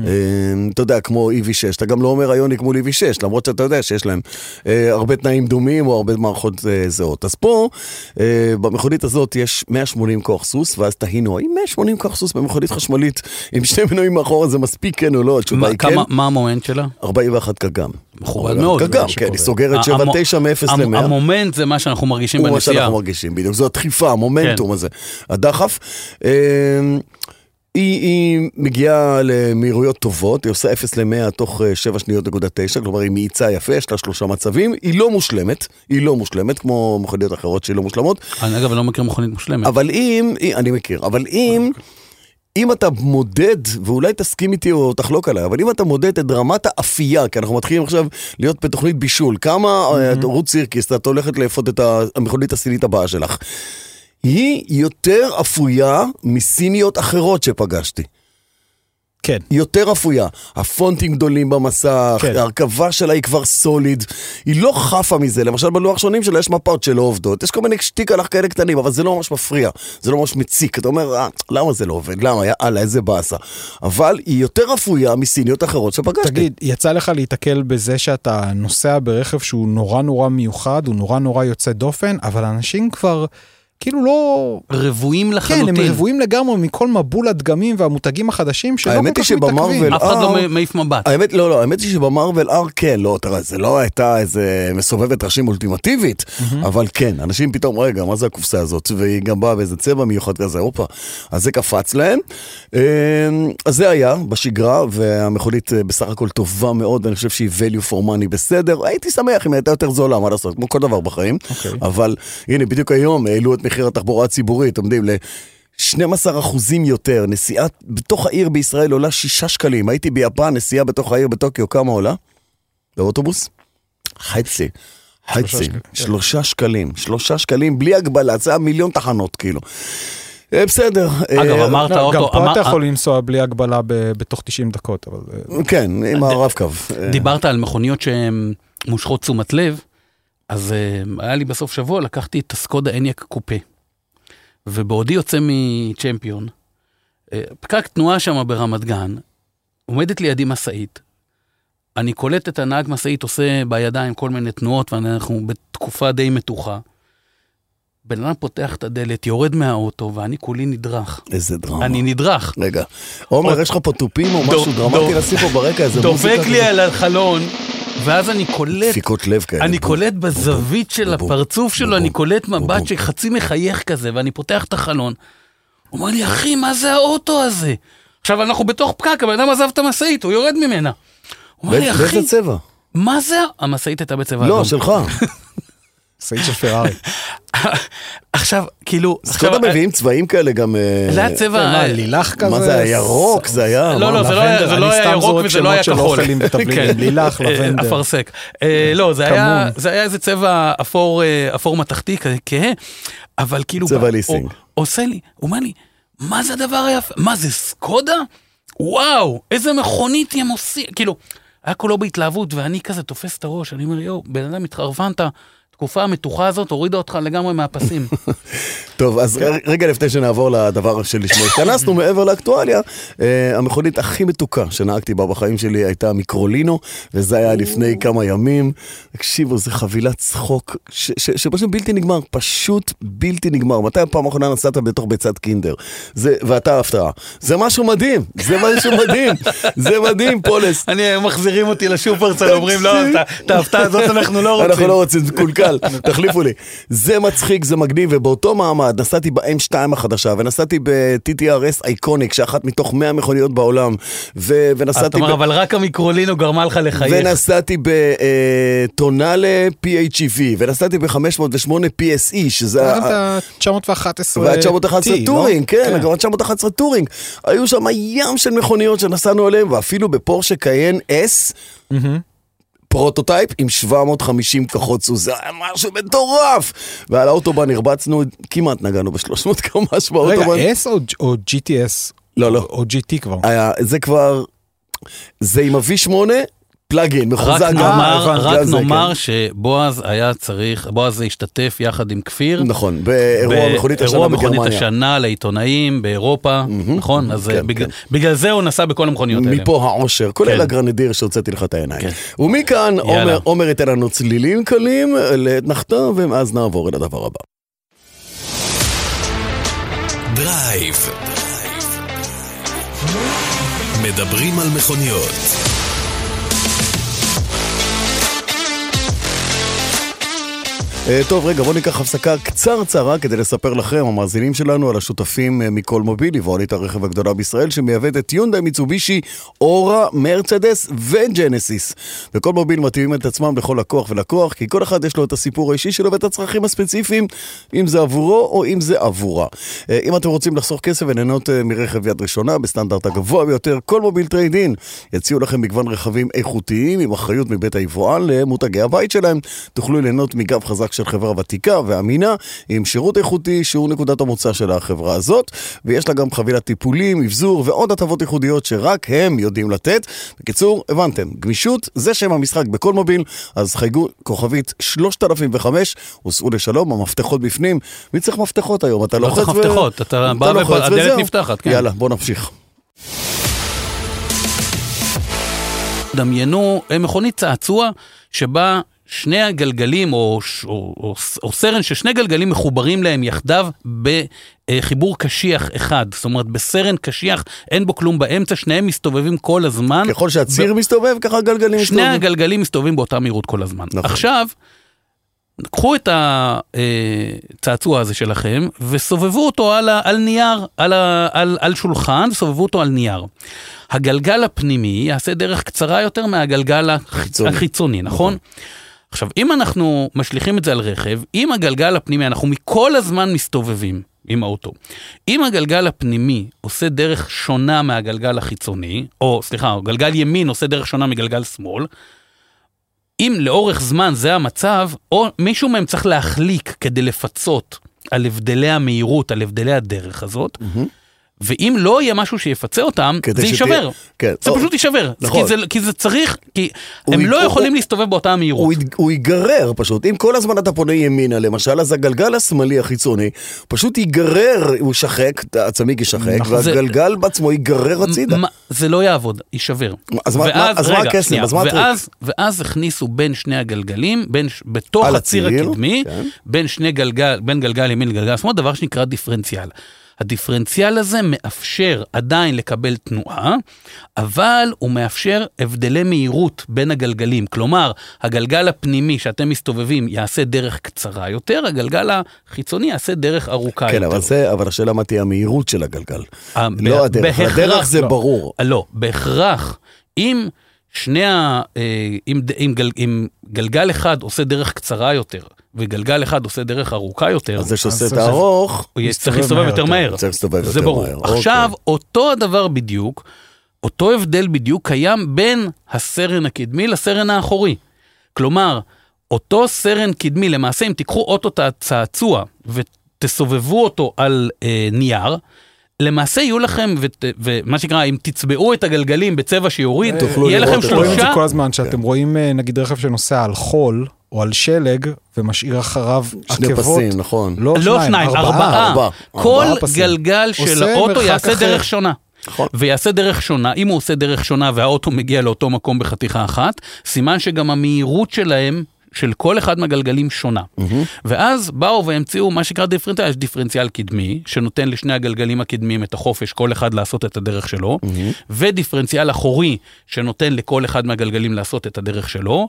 אתה יודע, כמו EV6, אתה גם לא אומר היוניק מול EV6, למרות שאתה יודע שיש להם אה, הרבה תנאים דומים או הרבה מערכות זהות. אז פה, במכונית הזאת יש 180 כוח סוס, ואז תהינו, האם 180 כוח סוס במכונית חשמלית עם שני מנועים מאחורה זה מספיק כן או לא? התשובה מה- היא כן. מה המומנט שלה? 41 קגם. מכובד מאוד. מה כן. היא סוגרת המו- 7-9 מ-0 המ- ל-100. המומנט זה מה שאנחנו מרגישים הוא מה בנסיעה. שאנחנו מרגישים, בדיוק. זו הדחיפה, המומנטום כן. הזה, הדחף. אה, היא, היא מגיעה למהירויות טובות, היא עושה 0 ל-100 תוך אה, 7 שניות נקודה 9, כלומר היא מאיצה יפה, יש לה שלושה מצבים, היא לא מושלמת, היא לא מושלמת, כמו מכוניות אחרות שהיא לא מושלמות, אני אגב לא מכיר מכונית מושלמת. אבל אם, אני מכיר, אבל אם, אם אתה מודד, ואולי תסכים איתי או תחלוק עליי, אבל אם אתה מודד את רמת האפייה, כי אנחנו מתחילים עכשיו להיות בתוכנית בישול, כמה mm-hmm. רות סירקיס, את הולכת לאפות את המכונית הסינית הבאה שלך, היא יותר אפויה מסיניות אחרות שפגשתי. כן. יותר אפויה. הפונטים גדולים במסך, כן. ההרכבה שלה היא כבר סוליד. היא לא חפה מזה, למשל בלוח שונים שלה יש מפות שלא עובדות. יש כל מיני שטיקלח כאלה קטנים, אבל זה לא ממש מפריע. זה לא ממש מציק. אתה אומר, אה, למה זה לא עובד? למה? יאללה, איזה באסה. אבל היא יותר אפויה מסיניות אחרות שפגשתי. תגיד, יצא לך להיתקל בזה שאתה נוסע ברכב שהוא נורא נורא מיוחד, הוא נורא נורא יוצא דופן, אבל אנשים כבר כאילו לא... רבועים כן, לחלוטין. הם רבועים לגמרי מכל מבול הדגמים והמותגים החדשים שלא כל כך מתעכבים. אף אחד לא מעיף מבט. האמת, לא, לא, האמת היא שבמרוויל אר כן, לא, תראה, זה לא הייתה איזה מסובבת ראשים אולטימטיבית, אבל כן, אנשים פתאום, רגע, מה זה הקופסה הזאת? והיא גם באה באיזה צבע מיוחד כזה, הופה. אז זה קפץ להם. אה, אז זה היה בשגרה, והמכונית אה, בסך הכל טובה מאוד, ואני חושב שהיא value for money בסדר. הייתי שמח אם היא הייתה יותר זולה, מה לעשות, כמו כל דבר בחיים. אוקיי. אבל הנה, בדיוק היום העלו את מחיר התחבורה הציבורית, עומדים ל... 12 אחוזים יותר, נסיעה בתוך העיר בישראל עולה 6 שקלים. הייתי ביפן, נסיעה בתוך העיר בטוקיו, כמה עולה? באוטובוס? חצי. חצי. שקלים, כן. שלושה שקלים. שלושה שקלים בלי הגבלה, זה היה מיליון תחנות כאילו. אה, בסדר. אגב, אה, אמרת לא, גם אוטו, פה אמר- אתה יכול לנסוע בלי הגבלה בתוך 90 דקות, אבל... אה, כן, עם הרב-קו. אה, דיברת על מכוניות שהן מושכות תשומת לב, אז אה, היה לי בסוף שבוע, לקחתי את הסקודה אניאק קופה. ובעודי יוצא מצ'מפיון, אה, פקק תנועה שם ברמת גן, עומדת לידי משאית, אני קולט את הנהג משאית עושה בידיים כל מיני תנועות, ואנחנו בתקופה די מתוחה. בן אדם פותח את הדלת, יורד מהאוטו, ואני כולי נדרך. איזה דרמה. אני נדרך. רגע, עומר, עוד- יש לך פה תופים או משהו דרמטי לשים פה ברקע? איזה מוזיקה דופק לי? על החלון, ואז אני קולט דפיקות לב כאלה. אני קולט בזווית של הפרצוף שלו, אני קולט מבט. שחצי מחייך כזה, ואני פותח את החלון. הוא אומר לי, אחי, מה זה האוטו הזה? עכשיו, אנחנו בתוך פקק, הבן אדם עזב את המשאית, הוא יורד ממנה. הוא אומר לי, אחי, באיזה צבע? מה זה? המשאית הייתה בצבע אדום. לא, שלך. סעיד של פרארי. עכשיו, כאילו, סקודה עכשיו, מביאים צבעים כאלה גם... אה, זה היה צבע... מה, לילך כזה? מה זה היה? ירוק? זה היה? לא? לא, זה לא היה- לא אני היה סתם ירוק זורק וזה לא היה שמות של כחול. אוכלים ותבלינים. כן. לילך, אה, לבנדר. אפרסק. אה, לא, זה היה- כמון. זה היה איזה צבע אפור אה, אפור מתכתי כזה, כהה, אבל כאילו... צבע ליסינג. עושה לי, הוא אומר לי, מה זה הדבר היפה? מה זה סקודה? וואו, איזה מכונית הם עושים, כאילו, היה כולו בהתלהבות, ואני כזה תופס את הראש, אני אומר, יואו, בן אדם התחרפנת, התקופה המתוחה הזאת הורידה אותך לגמרי מהפסים. טוב, אז ר- רגע לפני שנעבור לדבר שלשמו התכנסנו, מעבר לאקטואליה, אה, המכונית הכי מתוקה שנהגתי בה בחיים שלי הייתה מיקרולינו, וזה היה לפני כמה ימים. תקשיבו, זו חבילת צחוק ש- ש- שפשוט בלתי נגמר, פשוט בלתי נגמר. מתי הפעם האחרונה נסעת בתוך ביצת קינדר? זה, ואתה הפתעה. זה משהו מדהים, זה משהו מדהים, זה מדהים, פולס. אני, מחזירים אותי לשופרסל, אומרים, לא, את- ההפתעה הזאת אנחנו לא רוצים. אנחנו לא רוצים, זה קולקל, תחליפו לי. זה מצחיק, זה מגניב, ובאותו מעמד נסעתי ב-M2 החדשה, ונסעתי ב-TTRS אייקוניק, שאחת מתוך 100 מכוניות בעולם, ו- אתה ונסעתי... אומר, ב- אבל רק המיקרולינו גרמה לך לחייך. ונסעתי בטונאלה PHEV, ונסעתי ב-508 PSE, שזה... ה- אתה 911 וה-911 T, לא? טורינג, כן, גם ה-911 טורינג. היו שם ים של מכוניות שנסענו עליהן, ואפילו בפורשה קאיין S, מהמם. פרוטוטייפ עם 750 כוחות סוס, זה היה משהו מטורף! ועל האוטובן הרבצנו, כמעט נגענו ב-300 קמ"ש רגע, באוטובן. S או- או GTS? לא, לא. או GT כבר? היה, זה כבר, זה עם ה-V8, פלאגין, רק מחוזק. נאמר, הבנתי, רק זה, נאמר כן. שבועז היה צריך, בועז השתתף יחד עם כפיר. נכון, באירוע מכונית השנה באירוע מכונית בגרמניה. השנה לעיתונאים באירופה, נכון? אז כן, בגלל- כן. בגלל זה הוא נסע בכל המכוניות האלה. מפה העושר, כולל כן. הגרנדיר שהוצאתי לך את העיניים. כן. ומכאן. עומר, עומר ייתן לנו צלילים קלים לאתנחתה, ואז נעבור אל הדבר הבא. דרייב. מדברים על מכוניות. טוב, רגע, בואו ניקח הפסקה קצרצרה כדי לספר לכם, המאזינים שלנו, על השותפים אה, מכלמוביל, יבואנית הרכב הגדולה בישראל, שמייבאת את יונדאי, מיצובישי, אורה, מרצדס וג'נסיס. וכלמוביל מתאימים את עצמם לכל לקוח ולקוח, כי כל אחד יש לו את הסיפור האישי שלו ואת הצרכים הספציפיים, אם זה עבורו או אם זה עבורה. אה, אם אתם רוצים לחסוך כסף וליהנות אה, מרכב יד ראשונה, בסטנדרט הגבוה ביותר, כלמוביל trade in יציעו לכם מגוון רכבים איכותיים, עם אחריות מבית היבואן למותגי הבית שלהם. תוכלו ליהנות מגב חזק של חברה ותיקה ואמינה, עם שירות איכותי שהוא נקודת המוצא של החברה הזאת, ויש לה גם חבילת טיפולים, אבזור ועוד הטבות ייחודיות שרק הם יודעים לתת. בקיצור, הבנתם, גמישות זה שם המשחק בכלמוביל, אז חייגו כוכבית 3005, וסעו לשלום, המפתחות בפנים. מי צריך מפתחות היום? אתה לא צריך מפתחות, אתה בא לוחץ ופה, הדלת וזהו. נפתחת, כן. יאללה, בוא נמשיך. דמיינו אה, מכונית צעצוע שבה שני הגלגלים או, או, או, או סרן ששני גלגלים מחוברים להם יחדיו בחיבור קשיח אחד. זאת אומרת, בסרן קשיח אין בו כלום באמצע, שניהם מסתובבים כל הזמן. ככל שהציר מסתובב, ככה הגלגלים שני מסתובבים. הגלגלים מסתובבים באותה מהירות כל הזמן. נכון. עכשיו, קחו את הצעצוע הזה שלכם וסובבו אותו על, ה, על נייר, על, ה, על, על שולחן, סובבו אותו על נייר. הגלגל הפנימי יעשה דרך קצרה יותר מהגלגל החיצוני, חיצוני. החיצוני נכון? עכשיו, אם אנחנו משליכים את זה על רכב, אם הגלגל הפנימי, אנחנו מכל הזמן מסתובבים עם האוטו. אם הגלגל הפנימי עושה דרך שונה מהגלגל החיצוני, או סליחה, גלגל ימין עושה דרך שונה מגלגל שמאל, אם לאורך זמן זה המצב, או מישהו מהם צריך להחליק כדי לפצות על הבדלי המהירות, על הבדלי הדרך הזאת, ואם לא יהיה משהו שיפצה אותם, זה יישבר. כן. זה או- פשוט יישבר. נכון. כי, זה, כי זה צריך, כי הם י- לא יכולים הוא- להסתובב באותה מהירות. הוא, ייג- הוא ייגרר פשוט, אם כל הזמן אתה פונה ימינה למשל, אז הגלגל השמאלי החיצוני פשוט ייגרר, הוא יישחק, הצמיג יישחק, נכון. זה- והגלגל בעצמו ייגרר הצידה. מה- זה לא יעבוד, יישבר. אז מה- מה- אז מה הקסם? שנייה, אז מה הטריק? ואז, ואז הכניסו בין שני הגלגלים, בין, בתוך הציר הציר, הקדמי, כן. בין גלגל, בין גלגל ימין לגלגל שמאל, דבר שנקרא דיפרנציאל. הדיפרנציאל הזה מאפשר עדיין לקבל תנועה, אבל הוא מאפשר הבדלי מהירות בין הגלגלים. כלומר, הגלגל הפנימי שאתם מסתובבים יעשה דרך קצרה יותר, הגלגל החיצוני יעשה דרך ארוכה כן, יותר. אבל, זה, אבל השאלה מה תהיה המהירות של הגלגל. ה- לא הדרך, בהכרח הדרך זה לא. ברור. לא, בהכרח. אם שני ה... אה, אם, ד- אם, גל, אם גלגל אחד עושה דרך קצרה יותר, וגלגל אחד עושה דרך ארוכה יותר, אז זה שעושה את זה- הארוך, צריך להסתובב יותר יותר. מהר. צריך להסתובב זה יותר ברור. מהר. עכשיו, אוקיי. אותו הדבר בדיוק, אותו הבדל בדיוק קיים בין הסרן הקדמי לסרן האחורי. כלומר, אותו סרן קדמי, למעשה אם תיקחו אוטו צעצוע ותסובבו אותו על אה, נייר, למעשה יהיו לכם, ות, ומה שנקרא, אם תצבעו את הגלגלים בצבע שיוריד, תוכלו יהיה לכם לראות את זה. רואים את זה שלושה, כל הזמן, שאתם רואים אה, נגיד רכב שנוסע על חול או על שלג ומשאיר אחריו שני עקבות. פסים, נכון. לא לא שניים, ארבעה. ארבעה. כל ארבעה פסים. גלגל של האוטו יעשה אחר. דרך שונה. נכון. ויעשה דרך שונה, אם הוא עושה דרך שונה והאוטו מגיע לאותו מקום בחתיכה אחת, סימן שגם המהירות שלהם, של כל אחד מהגלגלים שונה. ואז באו והמציאו מה שנקרא דיפרנציאל, יש דיפרנציאל קדמי, שנותן לשני הגלגלים הקדמיים את החופש, כל אחד לעשות את הדרך שלו, ודיפרנציאל אחורי, שנותן לכל אחד מהגלגלים לעשות את הדרך שלו,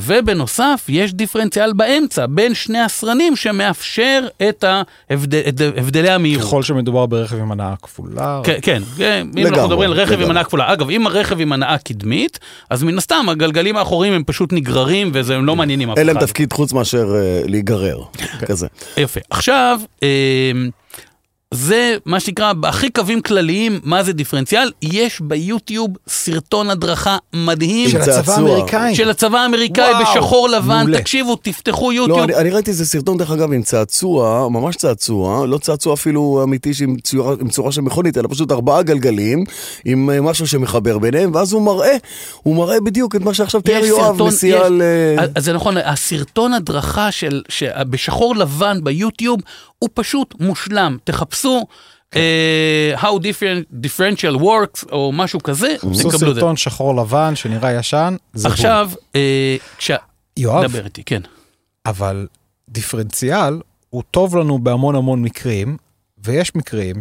ובנוסף, יש דיפרנציאל באמצע, בין שני הסרנים, שמאפשר את ההבדל, את הבדלי המהירות. ככל שמדובר ברכב עם הנעה כפולה. כן, כן, כן, אם לגמרי, אנחנו מדברים על רכב עם לגמרי. הנעה כפולה. אגב, אם הרכב עם הנעה קדמית, אז מן הסתם הגלגלים האחוריים הם פשוט נגררים וזה הם לא מעניינים אף אין להם אחד. תפקיד חוץ מאשר אה, להיגרר, כזה. יפה. עכשיו, אה, זה מה שנקרא, הכי קווים כלליים, מה זה דיפרנציאל? יש ביוטיוב סרטון הדרכה מדהים של הצבא. האמריקאי. של הצבא האמריקאי בשחור לבן, מעולה. תקשיבו, תפתחו לא, יוטיוב. אני, אני ראיתי איזה סרטון, דרך אגב, עם צעצוע, ממש צעצוע, לא צעצוע אפילו אמיתי עם צורה, עם צורה של מכונית, אלא פשוט ארבעה גלגלים, עם אה, משהו שמחבר ביניהם, ואז הוא מראה, הוא מראה בדיוק את מה שעכשיו תיאר יואב, יש- על... אז זה נכון, הסרטון הדרכה של, ש- בשחור לבן ביוטיוב הוא פשוט מושלם. תחפשו אה, How different, differential works או משהו כזה, תקבלו את זה. סרטון שחור לבן שנראה ישן, זה. עכשיו, אה, כש... יואב, דבר איתי, כן. אבל דיפרנציאל הוא טוב לנו בהמון המון מקרים, ויש מקרים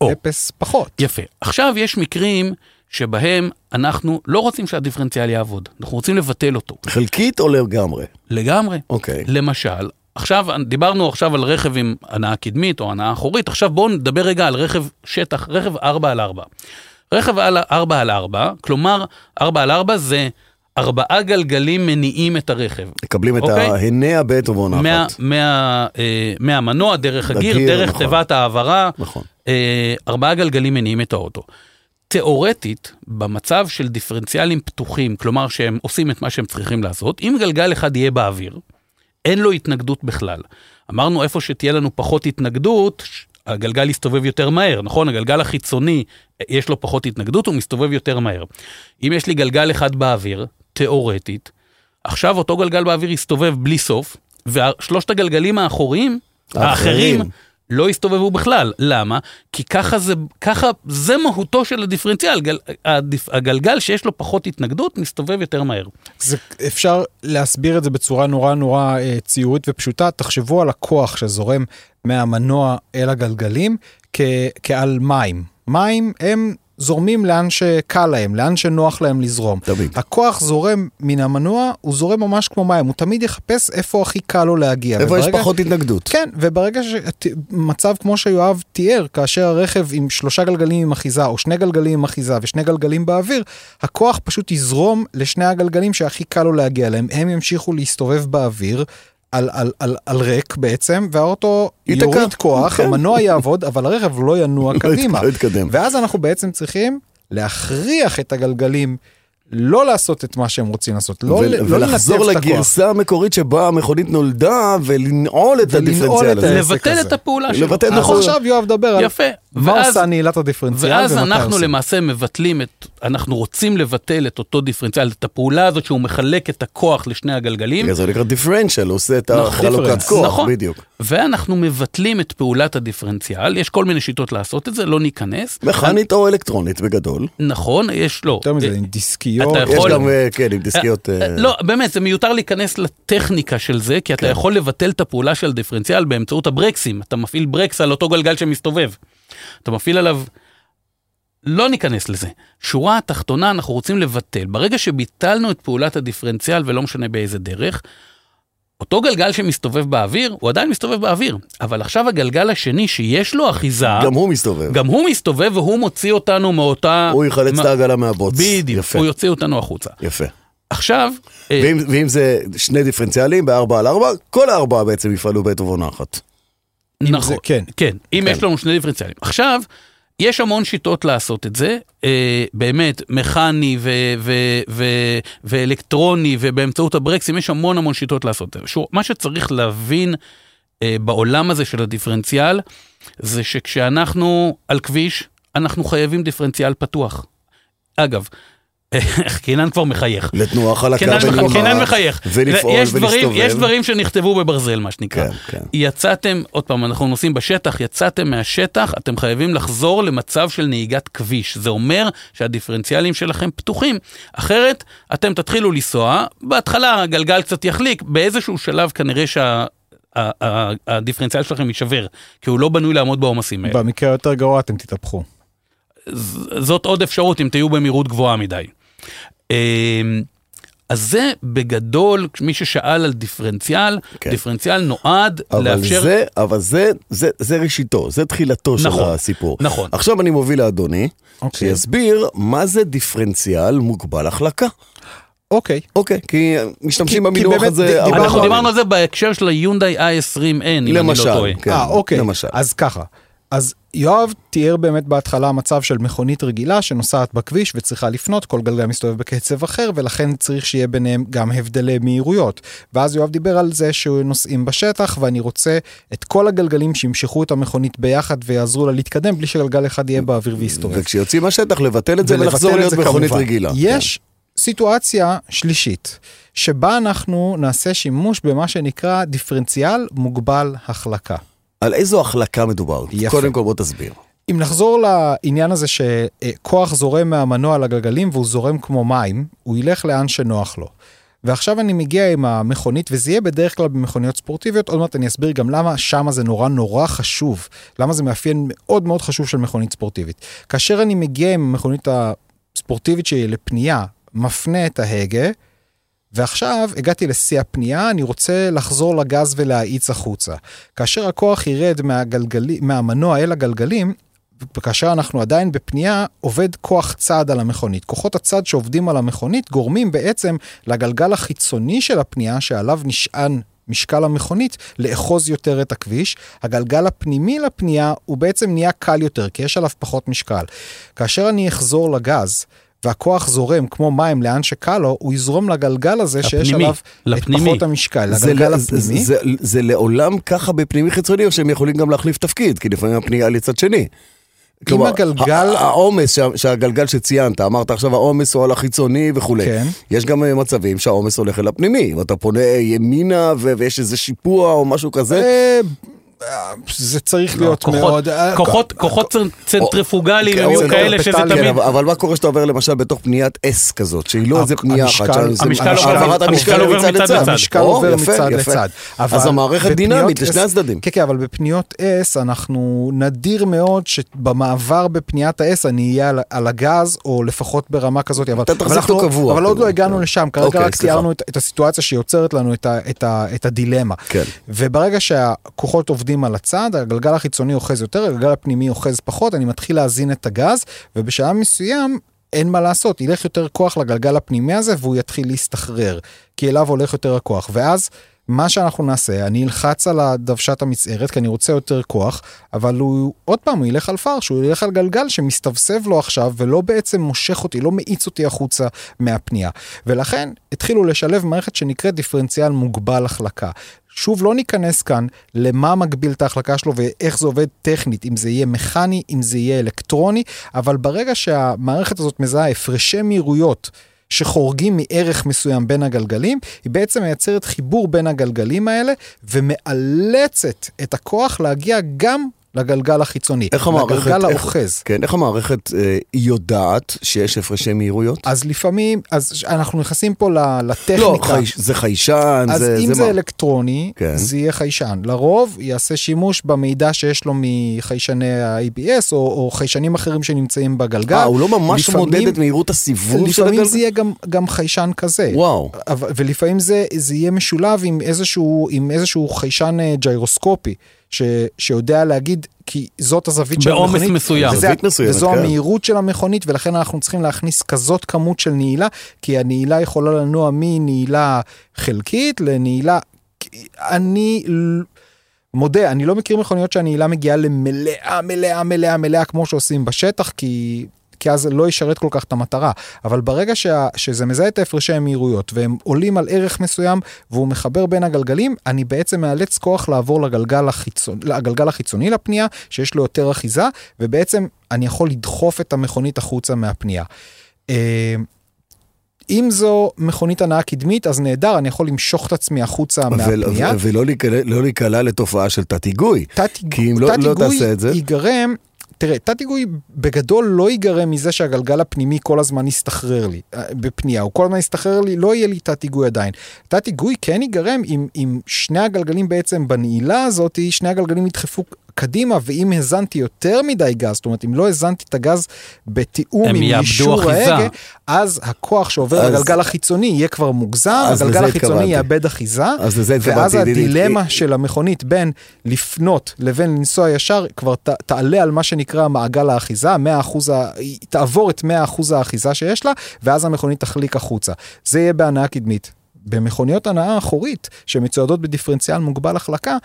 או. שאפס פחות. יפה. עכשיו יש מקרים שבהם אנחנו לא רוצים שהדיפרנציאל יעבוד, אנחנו רוצים לבטל אותו. חלקית או לגמרי? לגמרי. אוקיי. למשל, עכשיו, דיברנו עכשיו על רכב עם הנעה קדמית או הנעה אחורית, עכשיו בואו נדבר רגע על רכב שטח, רכב 4 על 4. רכב על 4 על 4, כלומר 4 על 4 זה ארבעה גלגלים מניעים את הרכב. מקבלים את אוקיי. ההנע בעת ובעונה מה, אחת. מה, אה, מהמנוע, דרך הגיר, לגיר, דרך נכון. תיבת העברה, נכון. אה, ארבעה גלגלים מניעים את האוטו. תיאורטית, במצב של דיפרנציאלים פתוחים, כלומר שהם עושים את מה שהם צריכים לעשות, אם גלגל אחד יהיה באוויר, אין לו התנגדות בכלל. אמרנו איפה שתהיה לנו פחות התנגדות, הגלגל יסתובב יותר מהר, נכון? הגלגל החיצוני, יש לו פחות התנגדות, הוא מסתובב יותר מהר. אם יש לי גלגל אחד באוויר, תיאורטית, עכשיו אותו גלגל באוויר יסתובב בלי סוף, ושלושת הגלגלים האחוריים, האחרים, לא יסתובבו בכלל. למה? כי ככה זה, ככה זה מהותו של הדיפרנציאל. גל, הדיפ, הגלגל שיש לו פחות התנגדות מסתובב יותר מהר. זה, אפשר להסביר את זה בצורה נורא נורא אה, ציורית ופשוטה. תחשבו על הכוח שזורם מהמנוע אל הגלגלים כ, כעל מים. מים הם זורמים לאן שקל להם, לאן שנוח להם לזרום. תמיד. הכוח זורם מן המנוע, הוא זורם ממש כמו מים, הוא תמיד יחפש איפה הכי קל לו להגיע. איפה יש וברגע- פחות התנגדות. כן, וברגע שמצב כמו שיואב תיאר, כאשר הרכב עם שלושה גלגלים עם אחיזה, או שני גלגלים עם אחיזה ושני גלגלים באוויר, הכוח פשוט יזרום לשני הגלגלים שהכי קל לו להגיע אליהם, הם ימשיכו להסתובב באוויר. על, על, על, על ריק בעצם, והאוטו. יוריד כוח, כן. המנוע יעבוד, אבל הרכב לא ינוע קדימה. לא יתקדם. ואז אנחנו בעצם צריכים להכריח את הגלגלים לא לעשות את מה שהם רוצים לעשות, לא, לא ולחזור את הכוח. לגרסה המקורית שבה המכונית נולדה ולנעול את הדיפרנציאל הזה. לבטל. את הפעולה שלו. לבטל את נכון. עכשיו יואב דבר על יפה. מה ואז- עושה נעילת הדיפרנציאל ואז ומתי אנחנו עושים. למעשה מבטלים את, אנחנו רוצים לבטל את אותו דיפרנציאל, את הפעולה הזאת שהוא מחלק את הכוח לשני הגלגלים. זה נקרא דיפרנציאל, הוא עושה את נכון. החלוקת Difference. כוח, נכון. בדיוק. ואנחנו מבטלים את פעולת הדיפרנציאל, יש כל מיני שיטות לעשות את זה, לא ניכנס. מכנית או אלקטרונית בגדול. נכון, יש, לא. יותר מזה, אה, עם דיסקיות. אתה יש יכול- גם, אה, כן, עם דיסקיות... אה, לא, באמת, זה מיותר להיכנס לטכניקה של זה, כי אתה כן. יכול לבטל את הפעולה של דיפרנציאל באמצעות הברקסים. אתה מפעיל ברקס על אותו גלגל שמסתובב. אתה מפעיל עליו... לא ניכנס לזה. שורה התחתונה, אנחנו רוצים לבטל. ברגע שביטלנו את פעולת הדיפרנציאל, ולא משנה באיזה דרך, אותו גלגל שמסתובב באוויר, הוא עדיין מסתובב באוויר. אבל עכשיו הגלגל השני, שיש לו אחיזה, גם הוא מסתובב. גם הוא מסתובב והוא מוציא אותנו מאותה... הוא יחלץ את העגלה מהבוץ. בדיוק, יפה, הוא יוציא אותנו החוצה. יפה. עכשיו... אה, ואם, ואם זה שני דיפרנציאלים בארבע על ארבע, כל הארבעה בעצם יפעלו בעת ובעונה אחת. נכון, זה- כן. כן, אם כן. יש לנו שני דיפרנציאלים. עכשיו, יש המון שיטות לעשות את זה, אה, באמת, מכני ו- ו- ו- ואלקטרוני ובאמצעות הברקסים, יש המון המון שיטות לעשות את זה. שוב, מה שצריך להבין אה, בעולם הזה של הדיפרנציאל, זה שכשאנחנו על כביש, אנחנו חייבים דיפרנציאל פתוח. אגב, קינן כבר מחייך. לתנועה חלקה ונעימה. קינן מחייך. ולפעול יש דברים, ולהסתובב. יש דברים שנכתבו בברזל, מה שנקרא. כן, כן. יצאתם, עוד פעם, אנחנו נוסעים בשטח, יצאתם מהשטח, אתם חייבים לחזור למצב של נהיגת כביש. זה אומר שהדיפרנציאלים שלכם פתוחים. אחרת, אתם תתחילו לנסוע, בהתחלה הגלגל קצת יחליק, באיזשהו שלב כנראה שה... הדיפרנציאל שלכם יישבר, כי הוא לא בנוי לעמוד בעומסים האלה. במקרה היותר גרוע אתם תתהפכו. זאת עוד אפשרות אם תהיו במהירות גבוהה מדי. אמ, אז זה בגדול, מי ששאל על דיפרנציאל, כן. דיפרנציאל נועד אבל לאפשר... זה, אבל זה, זה, זה ראשיתו, זה תחילתו של נכון, הסיפור. נכון. עכשיו אני מוביל לאדוני, אוקיי. שיסביר מה זה דיפרנציאל מוגבל החלקה. אוקיי. אוקיי, כי משתמשים כי- כי במינוח באמת הזה אנחנו. דיברנו על זה בהקשר של היונדאי i20N, אם אני לא למשל, טועה. כן, אה, אוקיי. למשל. אז ככה. אז יואב תיאר באמת בהתחלה מצב של מכונית רגילה שנוסעת בכביש וצריכה לפנות, כל גלגל מסתובב בקצב אחר, ולכן צריך שיהיה ביניהם גם הבדלי מהירויות. ואז יואב דיבר על זה שנוסעים בשטח, ואני רוצה את כל הגלגלים שימשכו את המכונית ביחד ויעזרו לה להתקדם, בלי שגלגל אחד יהיה באוויר ויסתובב. וכשיוצאים מהשטח לבטל את זה ולחזור להיות מכונית כמובן. רגילה. יש סיטואציה שלישית, שבה אנחנו נעשה שימוש במה שנקרא דיפרנציאל מוגבל החלקה. על איזו החלקה מדובר? יפה. קודם כל בוא תסביר. אם נחזור לעניין הזה שכוח זורם מהמנוע לגלגלים והוא זורם כמו מים, הוא ילך לאן שנוח לו. ועכשיו אני מגיע עם המכונית, וזה יהיה בדרך כלל במכוניות ספורטיביות, עוד מעט אני אסביר גם למה שם זה נורא נורא חשוב, למה זה מאפיין מאוד מאוד חשוב של מכונית ספורטיבית. כאשר אני מגיע עם המכונית הספורטיבית שלי לפנייה, מפנה את ההגה, ועכשיו הגעתי לשיא הפנייה, אני רוצה לחזור לגז ולהאיץ החוצה. כאשר הכוח ירד מהגלגלי, מהמנוע אל הגלגלים, וכאשר אנחנו עדיין בפנייה, עובד כוח צד על המכונית. כוחות הצד שעובדים על המכונית גורמים בעצם לגלגל החיצוני של הפנייה, שעליו נשען משקל המכונית, לאחוז יותר את הכביש. הגלגל הפנימי לפנייה הוא בעצם נהיה קל יותר, כי יש עליו פחות משקל. כאשר אני אחזור לגז, והכוח זורם כמו מים לאן שקל לו, הוא יזרום לגלגל הזה שיש לפנימי, עליו לפנימי. את פחות המשקל, זה, לגלגל לא- זה, הפנימי. זה, זה לעולם ככה בפנימי חיצוני, או שהם יכולים גם להחליף תפקיד, כי לפעמים הפנייה לצד שני. כלומר, הגלגל- העומס, שה- שהגלגל שציינת, אמרת עכשיו העומס הוא על החיצוני וכולי. כן. יש גם אה, מצבים שהעומס הולך אל הפנימי, ואתה פונה ימינה ו- ויש איזה שיפוע או משהו כזה. אה, אה, זה צריך להיות לא, כוחות- מאוד... אה, כוחות- כוחות צנ- צנטריפוגליים כן, יהיו כאלה שזה תמיד... אבל, מה קורה שאתה עובר למשל בתוך פניית S כזאת, שהיא לא איזה פנייה אחת, המשקל- עובר- העברת המשקל המשקל עובר מצד לצד. המשקל עובר מצד. לצד. אז המערכת דינמית לשני הצדדים. כן, כן, אבל בפניות S אנחנו נדיר מאוד שבמעבר בפניית ה-S אני אהיה על, הגז, או לפחות ברמה כזאת. אבל, אתה תחזיק אותו קבוע, אבל עוד כאילו. לא הגענו. לשם, כרגע אוקיי, רק. תיארנו את, הסיטואציה שיוצרת לנו את הדילמה. כן. וברגע שהכוחות עובדים על הצד, הגלגל החיצוני אוחז יותר, הגלגל הפנימי אוחז פחות, אני מתחיל להזין את הגז, ובשלב מסוים אין מה לעשות, ילך יותר כוח לגלגל הפנימי הזה והוא יתחיל להסתחרר, כי אליו הולך יותר הכוח. ואז מה שאנחנו נעשה, אני אלחץ על הדוושת המצערת, כי אני רוצה יותר כוח, אבל הוא, עוד פעם, הוא ילך על פרש, הוא ילך על גלגל שמסתבסב לו עכשיו, ולא בעצם מושך אותי, לא מאיץ אותי החוצה מהפנייה. ולכן התחילו לשלב מערכת שנקראת דיפרנציאל מוגבל החלקה. שוב, לא ניכנס כאן למה מגביל את ההחלקה שלו ואיך זה עובד טכנית, אם זה יהיה מכני, אם זה יהיה אלקטרוני, אבל ברגע שהמערכת הזאת מזהה הפרשי מהירויות שחורגים מערך מסוים בין הגלגלים, היא בעצם מייצרת חיבור בין הגלגלים האלה ומאלצת את הכוח להגיע גם לגלגל החיצוני, איך המערכת, לגלגל איך, האוחז. כן, איך המערכת אה, יודעת שיש הפרשי מהירויות? אז לפעמים, אז אנחנו נכנסים פה ל- לא, לטכניקה. חייש, זה חיישן, אז זה, אם זה זה מה? אלקטרוני, כן. זה יהיה חיישן. לרוב יעשה שימוש במידע שיש לו מחיישני ה-ABS או, או חיישנים אחרים שנמצאים בגלגל. אה, הוא לא ממש לפעמים- מודד את מהירות הסיבוב של לפעמים הגלגל? זה יהיה גם, גם חיישן כזה. וואו. אבל, ולפעמים זה, זה יהיה משולב עם איזשהו, עם איזשהו חיישן אה, ג'יירוסקופי, ש, שיודע להגיד, כי זאת הזווית של בעומס המכונית. מסוים. וזה- זווית מסוימת, וזו כן. המהירות של המכונית, ולכן אנחנו צריכים להכניס כזאת כמות של נעילה, כי הנעילה יכולה לנוע מנעילה חלקית לנעילה... אני... מודה, אני לא מכיר מכוניות שהנעילה מגיעה למלאה, מלאה, מלאה, מלאה, כמו שעושים בשטח, כי... כי אז לא ישרת כל כך את המטרה. אבל ברגע שה, שזה מזהה את ההפרשי המהירויות והם עולים על ערך מסוים והוא מחבר בין הגלגלים, אני בעצם מאלץ כוח לעבור לגלגל, החיצון, לגלגל החיצוני לפנייה, שיש לו יותר אחיזה, ובעצם אני יכול לדחוף את המכונית החוצה מהפנייה. אה, אם זו מכונית הנעה קדמית, אז נהדר, אני יכול למשוך את עצמי החוצה מהפנייה. ו- ולא להיקלע- לא לתופעה של תת-היגוי. תת כי אם לא- לא תעשה את זה- ייגרם, תראה, תת היגוי בגדול לא ייגרם מזה שהגלגל הפנימי כל הזמן יסתחרר לי אה, בפנייה, הוא כל הזמן יסתחרר לי, לא יהיה לי תת היגוי עדיין. תת היגוי כן ייגרם אם, אם שני הגלגלים בעצם בנעילה הזאת, שני הגלגלים ידחפו קדימה, ואם הזנתי יותר מדי גז, זאת אומרת, אם לא הזנתי את הגז בתיאום עם אחיזה. ההגה, אז הכוח שעובר אז- לגלגל החיצוני יהיה כבר מוגזם, אז הגלגל החיצוני. יאבד אחיזה, אז לזה ואז. הדילמה של המכונית בין לפנות לבין לנסוע ישר כבר ת, תעלה על מה שנקרא מעגל האחיזה, 100%, ה- היא תעבור את 100% האחיזה שיש לה, ואז המכונית תחליק החוצה. זה יהיה בהנאה קדמית. במכוניות הנעה אחורית שמצוידות בדיפרנציאל מוגבל החלקה,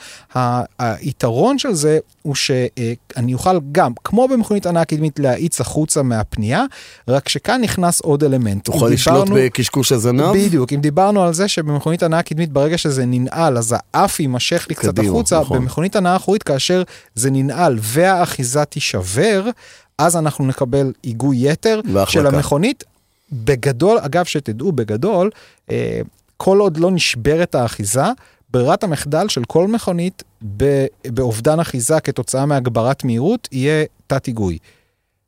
היתרון של זה הוא שאני אוכל גם, כמו במכונית הנעה קדמית, להאיץ החוצה מהפנייה, רק שכאן נכנס עוד אלמנט. תוכל לשלוט בקשקוש הזנב? בדיוק, אם דיברנו על זה שבמכונית הנעה קדמית ברגע שזה ננעל אז האף יימשך לי קצת החוצה, נכון. במכונית הנעה אחורית כאשר זה ננעל והאחיזה תישבר, אז אנחנו נקבל היגוי יתר והחלקה. של המכונית. בגדול, אגב שתדעו, בגדול, אה, כל עוד לא נשברת האחיזה, ברירת המחדל של כל מכונית באובדן אחיזה כתוצאה מהגברת מהירות יהיה תת היגוי.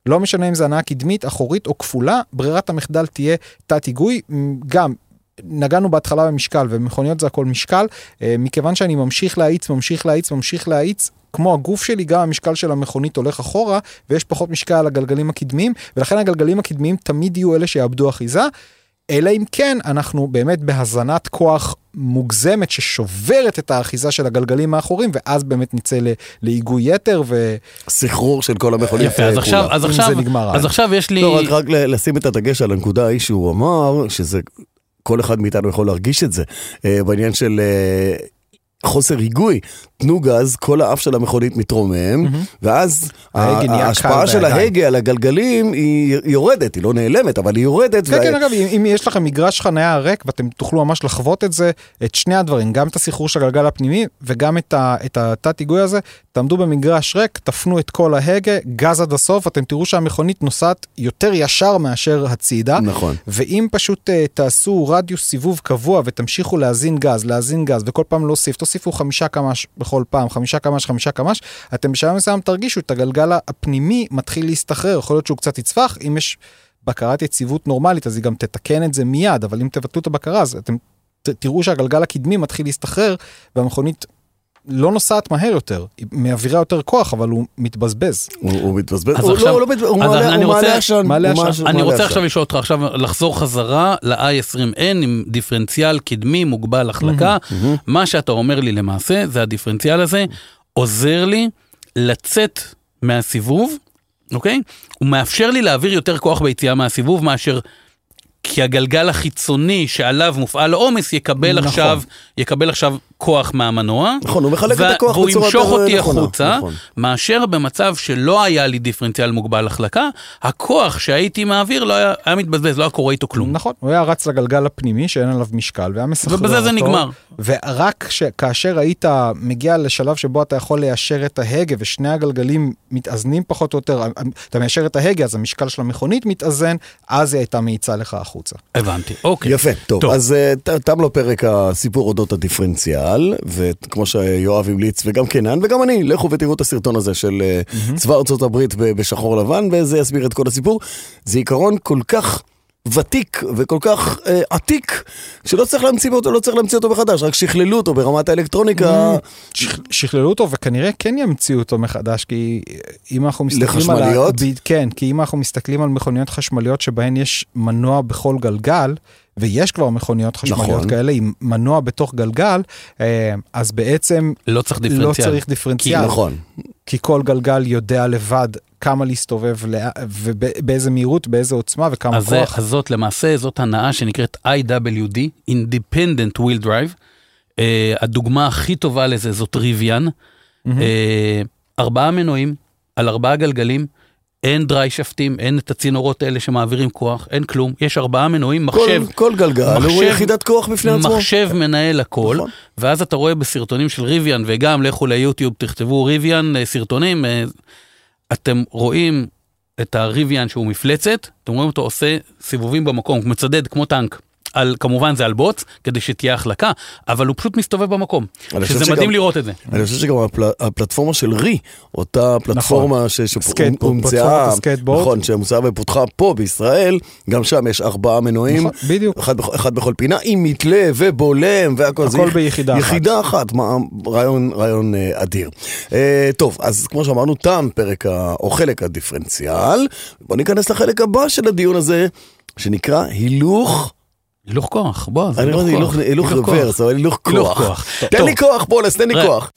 לא משנה אם זה הנעה קדמית, אחורית או כפולה, ברירת המחדל תהיה תת היגוי. גם, נגענו בהתחלה במשקל, ומכוניות זה הכל משקל, אה, מכיוון שאני ממשיך להאיץ, ממשיך להאיץ, ממשיך להאיץ, כמו הגוף שלי, גם המשקל של המכונית הולך אחורה, ויש פחות משקל על הגלגלים הקדמיים, ולכן הגלגלים הקדמיים תמיד יהיו אלה שיאבדו אחיזה. אלא אם כן אנחנו באמת בהזנת כוח מוגזמת ששוברת את האחיזה של הגלגלים האחוריים ואז באמת נצא ל- להיגוי יתר ו... סחרור של כל המכונית יפה, אז. עכשיו, אז עכשיו, זה נגמר אז. עכשיו יש לי... לא, רק, רק ל- לשים את הדגש על הנקודה ההיא שהוא אמר, שזה, כל אחד מאיתנו יכול להרגיש את זה, אה, בעניין של אה, חוסר היגוי. תנו גז, כל האף של המכונית מתרומם, ואז ההגה נהיה ההשפעה של. ההגה על הגלגלים היא יורדת, היא לא נעלמת, אבל היא יורדת. כן, וה- כן, אגב, אם, יש לכם מגרש חניה ריק ואתם תוכלו ממש לחוות את זה, את שני הדברים, גם את הסחרור של הגלגל הפנימי וגם את, ה, את התת היגוי הזה, תעמדו במגרש ריק, תפנו את כל ההגה, גז עד הסוף, אתם תראו שהמכונית נוסעת יותר ישר מאשר הצידה. נכון. ואם פשוט uh, תעשו רדיוס סיבוב קבוע ותמשיכו להזין גז, להזין גז, וכל פעם להוסיף, תוסיפו חמישה קמ"ש בכל פעם, חמישה קמ"ש, חמישה קמ"ש, אתם בשלב מסוים תרגישו את הגלגל הפנימי מתחיל להסתחרר, יכול להיות שהוא קצת יצפח, אם יש בקרת יציבות נורמלית אז היא גם תתקן את זה מיד, אבל אם תבטלו את הבקרה אז אתם ת, תראו שהגלגל הקדמי מתחיל להסתחרר והמכונית לא נוסעת מהר יותר, היא מעבירה יותר כוח אבל הוא מתבזבז. הוא הוא מתבזבז, הוא עכשיו- לא- הוא לא מת- הוא אז מעלה- עשן. אני רוצה. עכשיו לשאול אותך עכשיו לחזור חזרה ל-i20N עם דיפרנציאל קדמי מוגבל החלקה. מה שאתה אומר לי למעשה זה הדיפרנציאל הזה עוזר לי לצאת מהסיבוב, אוקיי? הוא מאפשר לי להעביר יותר כוח ביציאה מהסיבוב מאשר כי הגלגל החיצוני שעליו מופעל העומס יקבל נכון. עכשיו, יקבל עכשיו כוח מהמנוע. נכון, הוא מחלק את הכוח והוא בצורה ימשוך יותר אותי נכונה, החוצה, נכון. מאשר במצב שלא היה לי דיפרנציאל מוגבל החלקה, הכוח שהייתי מעביר לא היה, היה מתבזבז, לא היה קורה איתו כלום. נכון, הוא היה רץ לגלגל הפנימי שאין עליו משקל והיה מסחרר אותו. ובזה זה נגמר. ורק ש- כאשר היית מגיע לשלב שבו אתה יכול ליישר את ההגה ושני הגלגלים מתאזנים פחות או יותר, אתה מיישר את ההגה אז המשקל של המכונית מתאזן, אז היא הייתה מאיצה לך החוצה. הבנתי, אוקיי. יפה, טוב, טוב. אז אה, תם לו פרק הסיפור אודות הדיפרנציאל, וכמו שיואב המליץ, וגם קנן, וגם אני, לכו ותראו את הסרטון הזה של אה, צבא ארצות הברית בשחור לבן, וזה יסביר את כל הסיפור. זה עיקרון כל כך... ותיק וכל כך אה, עתיק, שלא צריך להמציא אותו, לא צריך להמציא אותו מחדש, רק שכללו אותו ברמת האלקטרוניקה. שכ- שכללו אותו וכנראה כן ימציאו אותו מחדש כי אם אנחנו מסתכלים לחשמליות? על ה... כן כי אם אנחנו מסתכלים על מכוניות חשמליות שבהן יש מנוע בכל גלגל ויש כבר מכוניות חשמליות נכון. כאלה עם מנוע בתוך גלגל אה, אז בעצם לא צריך לא דיפרנציאל. צריך דיפרנציאל נכון. כי כל גלגל יודע לבד כמה להסתובב לאן- ובאיזה מהירות באיזה עוצמה וכמה אז, זה, כוח. אז זאת למעשה, זאת הנעה שנקראת IWD, Independent Wheel Drive. Uh, הדוגמה הכי טובה לזה זאת ריוויאן. uh, ארבעה מנועים על ארבעה גלגלים, אין דרי שפטים, אין את הצינורות האלה שמעבירים כוח, אין כלום. יש ארבעה מנועים, כל, מחשב, כל גלגל הוא יחידת כוח בפני עצמו. מחשב מנהל הכל, נכון. ואז אתה רואה בסרטונים של ריוויאן, וגם לכו ליוטיוב, תכתבו ריוויאן אה, סרטונים, אה, אתם רואים את הריוויאן שהוא מפלצת, אתם רואים אותו עושה סיבובים במקום, מצדד כמו טנק. על, כמובן זה על בוץ, כדי שתהיה החלקה, אבל הוא פשוט מסתובב במקום. שזה שגם- מדהים לראות את זה. אני חושב שגם הפל... הפלטפורמה של רי, אותה פלטפורמה. סקייטבורד, שהומצאה. נכון, שהומצאה ופותחה פה בישראל, גם שם יש ארבעה מנועים, נכון, בדיוק. אחד. אחד בכל פינה, עם מתלה ובולם והכל. זה הכל יח- ביחידה אחת. יחידה אחת, מה, רעיון, רעיון אה, אדיר. אה, טוב, אז כמו שאמרנו, תם פרק ה... או חלק הדיפרנציאל, בוא ניכנס לחלק הבא של הדיון הזה, שנקרא הילוך. הילוך כוח, בוא, זה אני הילוך כוח. הילוך הילוך כוח. רוורס, אבל הילוך הילוך כוח. תן. לי כוח, פולס, תן לי. כוח.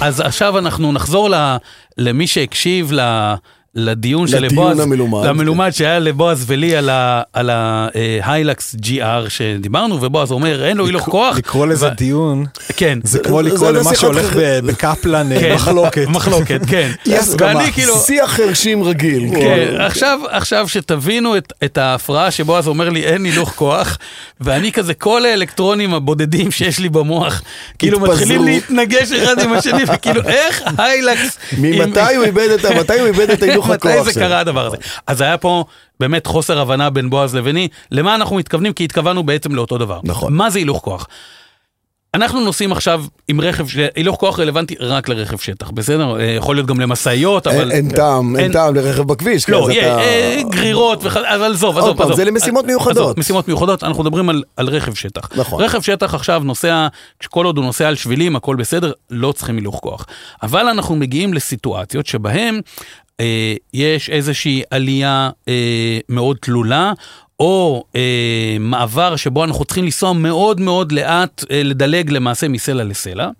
אז עכשיו אנחנו נחזור למי שהקשיב ל, לדיון של לדיון לבועז, המלומד. למלומד שהיה לבועז ולי על ההיילקס GR שדיברנו, ובועז אומר אין לו הילוך כוח. לקרוא לזה ו- דיון כן. זה כמו זה- לקרוא למה שהולך בקפלן אה, כן, מחלוקת. מחלוקת, כן. אי הסכמה. כאילו, שיח חרשים רגיל. כן, עכשיו, עכשיו שתבינו את, את ההפרעה שבועז אומר לי אין הילוך כוח, ואני כזה כל האלקטרונים הבודדים שיש לי במוח, כאילו. מתחילים להתנגש אחד עם השני, וכאילו איך היילקס... ממתי הוא איבד את ה... מתי הוא איבד את ההילוך הכוח מתי זה? קרה הדבר הזה? אז היה פה באמת חוסר הבנה בין בועז לביני, למה אנחנו מתכוונים? כי התכוונו בעצם לאותו דבר. נכון. מה זה הילוך כוח? אנחנו נוסעים עכשיו עם רכב, הילוך כוח רלוונטי רק לרכב שטח, בסדר? אה, יכול להיות גם למשאיות, אבל... אין- טעם, אין טעם לרכב בכביש. כי לא, אה, גרירות, וכ- אבל עזוב, עזוב, עזוב. זה למשימות עזוב, מיוחדות. משימות מיוחדות, אנחנו מדברים על, רכב שטח. נכון. רכב שטח עכשיו נוסע, כל עוד הוא נוסע על שבילים, הכל בסדר, לא צריכים הילוך כוח. אבל אנחנו מגיעים לסיטואציות שבהן אה, יש איזושהי עלייה אה, מאוד תלולה. או אה, מעבר שבו אנחנו צריכים לנסוע מאוד מאוד לאט, אה, לדלג למעשה מסלע לסלע.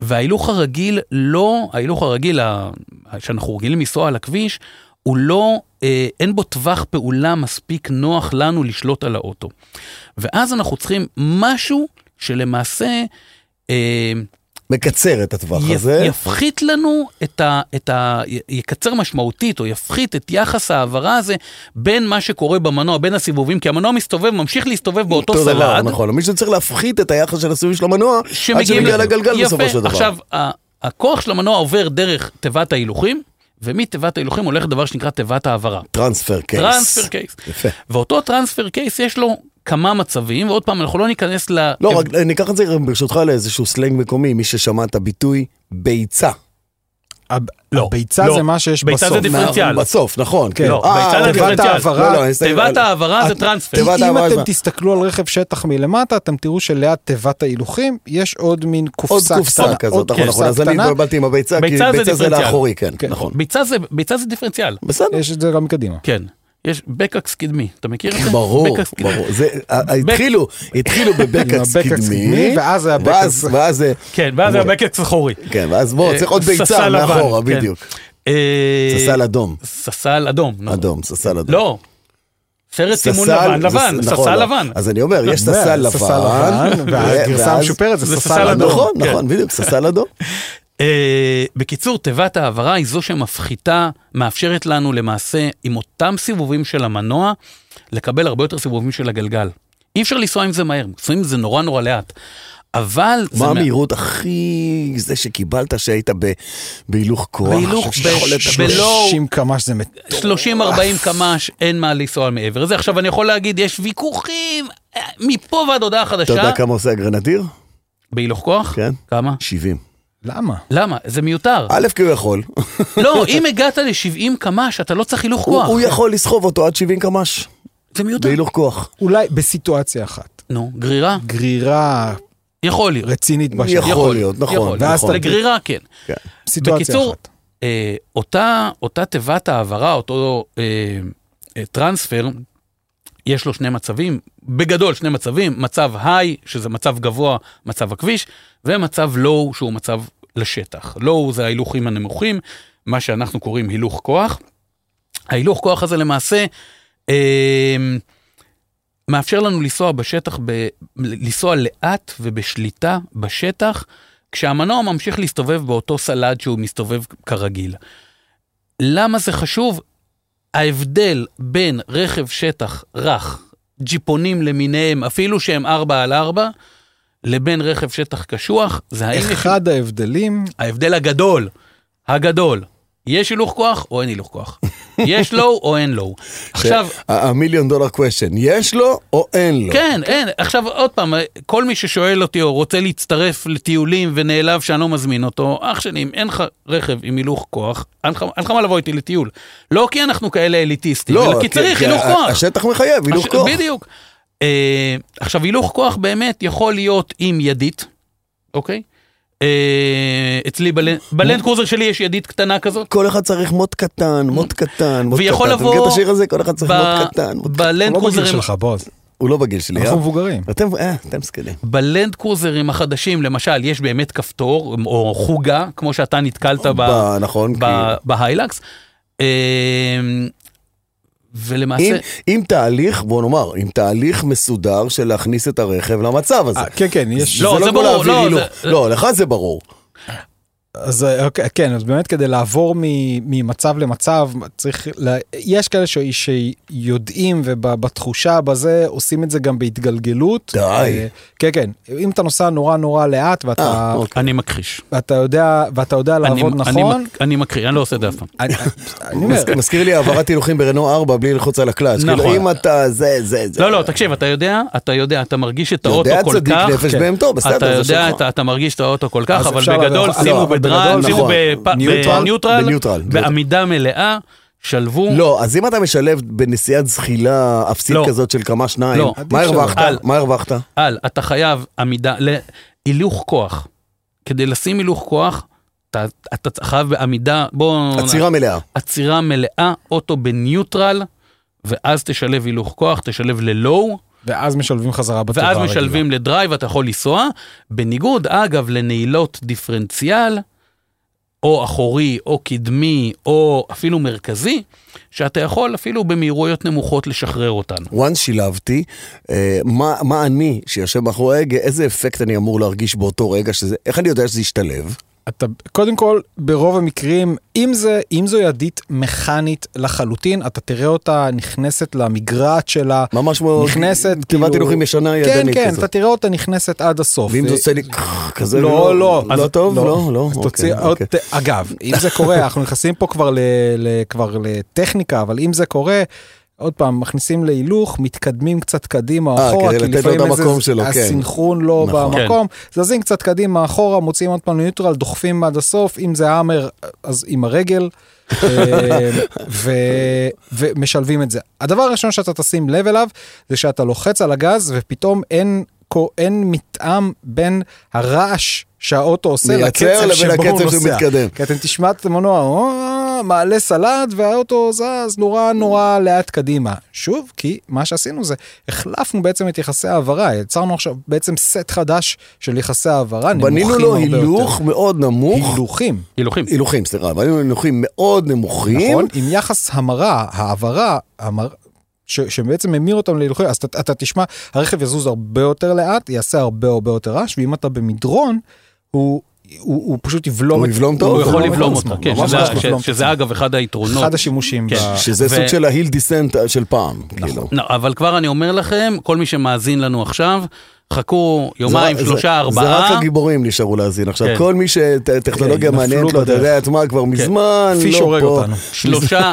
וההילוך הרגיל לא, ההילוך הרגיל ה- שאנחנו רגילים לנסוע על הכביש, הוא לא, אה, אין בו טווח פעולה מספיק נוח לנו לשלוט על האוטו. ואז אנחנו צריכים משהו שלמעשה אה, מקצר את הטווח יפ- הזה. יפחית לנו את ה, את ה... י- יקצר משמעותית או יפחית את יחס ההעברה הזה בין מה שקורה במנוע, בין הסיבובים, כי המנוע מסתובב, ממשיך להסתובב באותו אותו דבר, סלד. נכון. מישהו צריך להפחית את היחס של הסיבוב של המנוע, עד שמגיע לגלגל יפה. בסופו של דבר. עכשיו, הכוח של המנוע עובר דרך תיבת ההילוכים, ומתיבת ההילוכים הולך דבר שנקרא תיבת העברה. transfer case. transfer case. יפה. ואותו transfer case יש לו כמה מצבים, ועוד פעם, אנחנו לא ניכנס ל... לא, רק ניקח את זה ברשותך לאיזשהו סלנג מקומי, מי ששמע את הביטוי ביצה. הב- לא, הביצה לא. זה מה שיש ביצה זה בסוף. דיפרנציאל. בסוף, נכון. כן. לא, אה, ביצה זה אוקיי. תיבת דיפרנציאל. העברה- לא, לא, תיבת העברה זה טרנספר. תיבת אם אתם זה- תסתכלו על רכב שטח מלמטה, אתם תראו שליד תיבת ההילוכים יש עוד מין עוד קופסה קופסה קטנה. כזאת, עוד נכון, נכון. קופסה אז אני קטנה. התבלבלתי עם הביצה, כי ביצה זה ביצה זה. לאחורי, כן, כן. נכון. ביצה זה, ביצה זה דיפרנציאל. בסדר. יש את זה גם מקדימה. כן. יש בקאקס קדמי, אתה מכיר את זה? ברור. ברור. זה, התחילו, התחילו בבקאקס קדמי, ואז היה בקאקס- ואז, זה- כן, ואז זה בקאקס אחורי. כן, ואז בוא, צריך עוד אה, ביצה ססל מאחורה, כן. בדיוק. אה, ססל אדום, ססל אדום. נכון. אדום, ססל אדום. לא. סרט סימון ססל, לבן, לבן, זה- נכון, ססל לא. לבן. אז אני אומר, יש זה, ססל ססל לבן, והגרסה המשופרת זה ססל ססל אדום. נכון. נכון, בדיוק, ססל אדום. אה, בקיצור, תיבת העברה היא זו שמפחיתה, מאפשרת לנו למעשה, עם אותם סיבובים של המנוע, לקבל הרבה יותר סיבובים של הגלגל. אי אפשר לנסוע עם זה מהר, לנסוע עם זה נורא נורא לאט. אבל... מה מה- המהירות הכי זה שקיבלת שהיית ב- בהילוך כוח? בהילוך ב-? בלא- 30 קמ"ש זה מטורף. 30-40 קמ"ש, אין מה לנסוע מעבר לזה. עכשיו, אני יכול להגיד, יש ויכוחים אה, מפה ועד הודעה אתה יודע חדשה. כמה עושה הגרנדיר? בהילוך כוח? כן. כמה? 70. למה? למה? זה מיותר. א', כי הוא יכול. לא, אם הגעת ל-70 קמ"ש, אתה לא צריך הילוך כוח. הוא יכול לסחוב אותו עד 70 קמ"ש, זה מיותר. בהילוך כוח. אולי בסיטואציה אחת. נו, גרירה? גרירה יכול להיות. רצינית. יכול להיות, נכון, יכול. ואז נכון. לגרירה כן. כן. סיטואציה בקיצור, אחת. אה, אותה, אותה תיבת העברה, אותו אה, אה, טרנספר, יש לו שני מצבים, בגדול שני מצבים, מצב היי, שזה מצב גבוה, מצב הכביש, ומצב לואו, שהוא מצב לשטח. לואו זה ההילוכים הנמוכים, מה שאנחנו קוראים הילוך כוח. ההילוך כוח הזה למעשה אה, מאפשר לנו לנסוע בשטח, ב, לנסוע לאט ובשליטה בשטח, כשהמנוע ממשיך להסתובב באותו סלד שהוא מסתובב כרגיל. למה זה חשוב? ההבדל בין רכב שטח רך, ג'יפונים למיניהם, אפילו שהם 4 על 4, לבין רכב שטח קשוח, זה האם יש... אחד ההבדלים, ההבדל הגדול, הגדול, יש הילוך כוח או אין הילוך כוח? יש לו או אין לו? עכשיו, המיליון דולר קוושן, יש לו או אין לו? כן, אין. עכשיו, עוד פעם, כל מי ששואל אותי או רוצה להצטרף לטיולים ונעלב שאני לא מזמין אותו, אח שלי, אם אין לך רכב עם הילוך כוח, אין לך מה לבוא איתי לטיול. לא כי אנחנו כאלה אליטיסטים, אלא כי צריך הילוך כוח. השטח מחייב, הילוך כוח. בדיוק. אה, עכשיו, הילוך כוח באמת יכול להיות עם ידית, אוקיי? אה, אצלי בלנ- בלנד קרוזר שלי יש ידית קטנה כזאת. כל אחד צריך מוט קטן, מוט קטן, מוט ויכול קטן. אתה מכיר את השיר הזה? כל אחד צריך מוט קטן. בלנד הוא לא בגיל קרוזרים שלך, בועז. הוא לא בגיל שלי, אנחנו אה? מבוגרים. אתם, אה, אתם זקנים. בלנד קרוזרים החדשים, למשל, יש באמת כפתור, או חוגה, כמו שאתה נתקלת ב- ב- נכון, כי- בהיילקס. ולמעשה, עם, עם תהליך, בוא נאמר, עם תהליך מסודר של להכניס את הרכב למצב הזה. אה, כן, כן, יש... לא, זה זה כמו ברור, לא. זה- לא, לך זה ברור. אז אה, אוקיי, כן, אז באמת כדי לעבור מ- ממצב למצב, צריך, ל- יש כאלה ש- שיודעים ובתחושה בזה עושים את זה גם בהתגלגלות. די. אה, כן, כן, אם אתה נוסע נורא נורא לאט ואתה, אה, אוקיי. אני מכחיש. ואתה יודע, ואתה יודע אני- לעבוד אני נכון, מק- אני מכחיש, אני לא עושה את זה אף פעם. אני אני אומר, מזכיר- לי העברת הילוכים ברנו 4 בלי ללחוץ על הקלאץ'. נכון. כאילו, אם אתה, זה, זה, זה. לא, לא, תקשיב, אתה יודע, אתה יודע, אתה מרגיש את האוטו יודע כל צדיק כך, נפש כן. בהמתו, בסדר, אתה זה יודע, שלך. אתה- אתה מרגיש את האוטו כל כך, אבל בגדול שימו לא, בדרייב, נכון. בניוטרל, בניוטרל, בעמידה מלאה, שלבו. לא, אז אם אתה משלב בנסיעת זחילה אפסית לא. כזאת של כמה שניים, לא. מה הרווחת? שלא. מה הרווחת? על, אתה חייב עמידה, להילוך כוח. כדי לשים הילוך כוח, אתה, אתה חייב בעמידה, בוא... עצירה מלאה. עצירה מלאה, אוטו בניוטרל, ואז תשלב הילוך כוח, תשלב ל low, ואז משלבים חזרה בתיבה ואז הרגילה. משלבים לדרייב, אתה יכול לנסוע. בניגוד, אגב, לנעילות דיפרנציאל, או אחורי, או קדמי, או אפילו מרכזי, שאתה יכול אפילו במהירויות נמוכות לשחרר אותנו. once שילבתי, אה, מה, מה אני, שיושב מאחורי ההגה, איזה אפקט אני אמור להרגיש באותו רגע שזה, איך אני יודע שזה ישתלב? אתה, קודם כל, ברוב המקרים, אם, זה, אם זו ידית מכנית לחלוטין, אתה תראה אותה נכנסת למגרעת שלה, ממש כמו נכנסת, תיבת הילוכים ישנה כן, ידנית כן, כזאת. אתה תראה אותה נכנסת עד הסוף. ואם זה עושה לי כזה, לא, לא. לא אז- טוב? לא, לא. אז אוקיי, אוקיי. אגב, אם זה קורה, אנחנו נכנסים פה כבר, ל, ל, כבר לטכניקה, אבל אם זה קורה, עוד פעם, מכניסים להילוך, מתקדמים קצת קדימה או אה, אחורה, כי לפעמים איזה- שלו, כן. הסינכרון לא נכון. במקום, זזים קצת קדימה אחורה, מוציאים עוד פעם לניוטרל, דוחפים עד הסוף, אם זה האמר, אז עם הרגל, אה, ו- ומשלבים את זה. הדבר הראשון שאתה תשים לב אליו, זה שאתה לוחץ על הגז ופתאום אין... אין מתאם בין הרעש שהאוטו עושה לקצב שבו הוא נוסע. מתקדם. כי אתם תשמע את המנוע, מעלה סלט והאוטו זז נורא נורא לאט קדימה. שוב, כי מה שעשינו זה, החלפנו בעצם את יחסי העברה, יצרנו עכשיו בעצם סט חדש של יחסי העברה, נמוכים בנינו לו הילוך. מאוד נמוך. הילוכים, הילוכים. הילוכים, סליחה, בנינו הילוכים מאוד נמוכים. נכון? עם יחס המרה, העברה, המר... ש, שבעצם ממיר אותם להילוכים, אז אתה, אתה תשמע, הרכב יזוז הרבה יותר לאט, יעשה הרבה הרבה יותר רעש, ואם אתה במדרון, הוא, הוא, הוא פשוט יבלום הוא את- יבלום טוב, הוא הוא יכול לבלום אותה, כן, שזה- אגב אחד היתרונות. אחד השימושים. כן. ב- שזה ו- סוג של ההיל דיסנט של פעם, כאילו. לא, אבל כבר אני אומר לכם, כל מי שמאזין לנו עכשיו, חכו יומיים, זה- שלושה, זה- ארבעה. זה רק הגיבורים נשארו להאזין. עכשיו, כן. כל מי שטכנולוגיה כן, מעניינת לו, אתה. יודע את מה, כבר מזמן פיש לא הורג פה. אותנו. שלושה,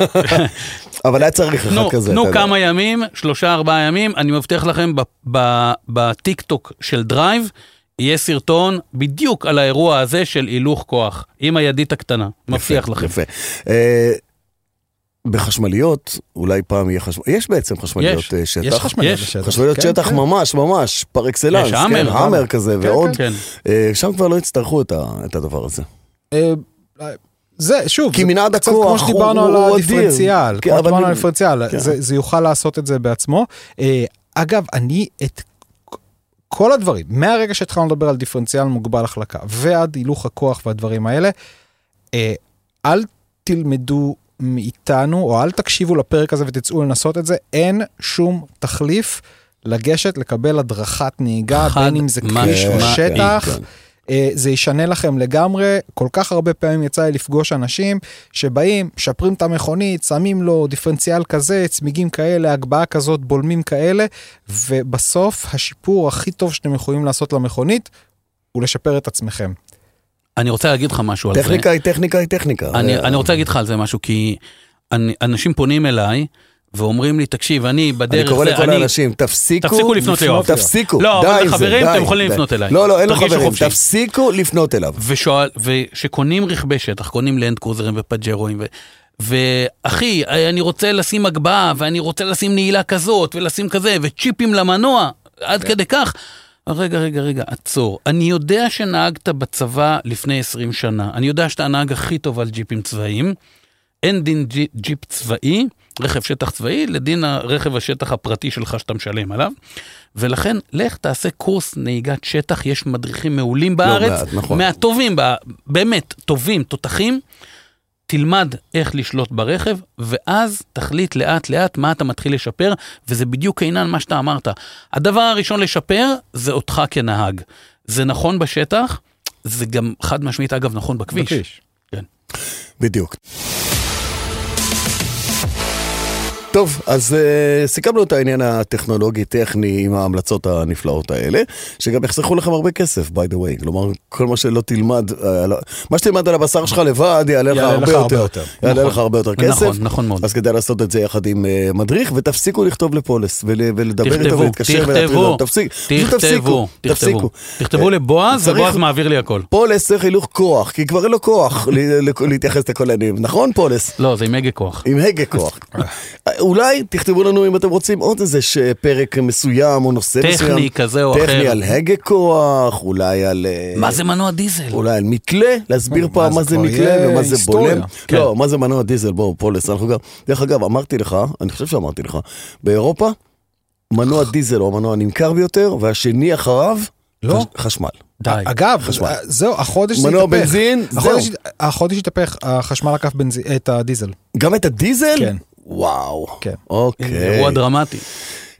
אבל היה צריך אחד תנו, כזה. יודע. כמה ימים, שלושה ארבעה ימים, אני מבטיח לכם ב- ב- בטיק טוק של דרייב, יהיה סרטון בדיוק על האירוע הזה של הילוך כוח, עם הידית הקטנה, מבטיח יפה, לכם. יפה. אה, בחשמליות, אולי פעם יהיה חשמל... יש בעצם חשמליות יש, אה, שטח. יש חשמליות יש. בשטח. חשמליות כן, שטח כן. ממש ממש פר אקסלנס, יש כן, האמר, האמר כזה כן, ועוד, כן. אה, שם כבר לא יצטרכו את ה- את הדבר הזה. אה, זה שוב, כי מנעד הכוח כמו שדיברנו הוא- על הוא אדיר. הדיפרנציאל, כן, כמו שדיברנו על הדיפרנציאל, כן. זה זה יוכל לעשות את זה בעצמו. אה, אגב, אני את כל הדברים, מהרגע שהתחלנו לדבר על דיפרנציאל מוגבל החלקה ועד הילוך הכוח והדברים האלה, אה, אל תלמדו מאיתנו או אל תקשיבו לפרק הזה ותצאו לנסות את זה, אין שום תחליף לגשת לקבל הדרכת נהיגה, בין אם זה כביש או שטח. כן. אה, זה ישנה לכם לגמרי. כל כך הרבה פעמים יצא לי לפגוש אנשים שבאים, משפרים את המכונית, שמים לו דיפרנציאל כזה, צמיגים כאלה, הגבהה כזאת, בולמים כאלה, ובסוף השיפור הכי טוב שאתם יכולים לעשות למכונית הוא לשפר את עצמכם. אני רוצה להגיד לך משהו על זה. טכניקה היא טכניקה היא טכניקה. אני, אני רוצה להגיד לך על זה משהו, כי אני, אנשים פונים אליי ואומרים לי, תקשיב, אני בדרך... אני קורא זה, לכל אני- האנשים, תפסיקו, תפסיקו לפנות ליואב. תפסיקו, לא, די זה, לחברים די, אתם יכולים די. לפנות אליי. לא, לא, אין לו חברים, חופשי. תפסיקו לפנות אליו. ושואל, ושקונים רכבי שטח, קונים לנד קרוזרים ופג'רואים, ו... ואחי, אני רוצה לשים הגבהה, ואני רוצה לשים נעילה כזאת, ולשים כזה, וצ'יפים למנוע, עד כדי כך. רגע, רגע, רגע, עצור. אני יודע שנהגת בצבא לפני 20 שנה. אני יודע שאתה הנהג הכי טוב על ג'יפים צבאיים. אין דין ג'י- ג'יפ צבאי, רכב שטח צבאי, לדין הרכב השטח הפרטי שלך שאתה משלם עליו. ולכן, לך תעשה קורס נהיגת שטח, יש מדריכים מעולים בארץ, מעט, נכון. מהטובים, באמת, טובים, תותחים. תלמד איך לשלוט ברכב, ואז תחליט לאט לאט מה אתה מתחיל לשפר, וזה בדיוק העניין מה שאתה אמרת. הדבר הראשון לשפר זה אותך כנהג. זה נכון בשטח, זה גם חד משמעית אגב נכון בכביש. בכביש. כן. בדיוק. טוב, אז uh, סיכמנו את העניין הטכנולוגי-טכני עם ההמלצות הנפלאות האלה, שגם יחסכו לכם הרבה כסף, by the way. כלומר, כל מה שלא תלמד, uh, מה שתלמד על הבשר שלך לבד, יעלה יעלה לך הרבה יותר. יותר. יעלה נכון. לך הרבה יותר כסף. נכון, נכון מאוד. אז כדאי לעשות את זה יחד עם uh, מדריך, ותפסיקו לכתוב לפולס, ול, ולדבר איתו תכתבו, ולהתקשר ולהטריד תכתבו, אותו. תפסיק, תכתבו, תכתבו. תכתבו אה, לבועז, צריך- ובועז מעביר לי הכל. פולס צריך הילוך כוח, כי כבר אין לו כוח להתייחס לקולנים. נכון, פולס? לא, זה עם הגה כוח. עם הגה כוח. אולי תכתבו לנו אם אתם רוצים עוד איזה פרק מסוים או נושא טכני מסוים. כזה או טכני אחר. על הגה כוח, אולי על... אה, מה זה מנוע דיזל? אולי על מתלה, להסביר פעם מה זה מתלה ומה זה. בולם. כן. לא, מה זה מנוע דיזל, בואו, פולס, אנחנו גם... דרך אגב, אמרתי לך, אני חושב שאמרתי לך. באירופה, מנוע דיזל הוא המנוע הנמכר ביותר, והשני אחריו. מנוע לא. חש- חשמל. די. אגב, חשמל. זהו, החודש זה מנוע התהפך. בנזין, החודש- זהו. החודש התהפך, החשמל עקף בנזין- את הדיזל. גם את הדיזל? כן. וואו. כן. אוקיי. אירוע דרמטי.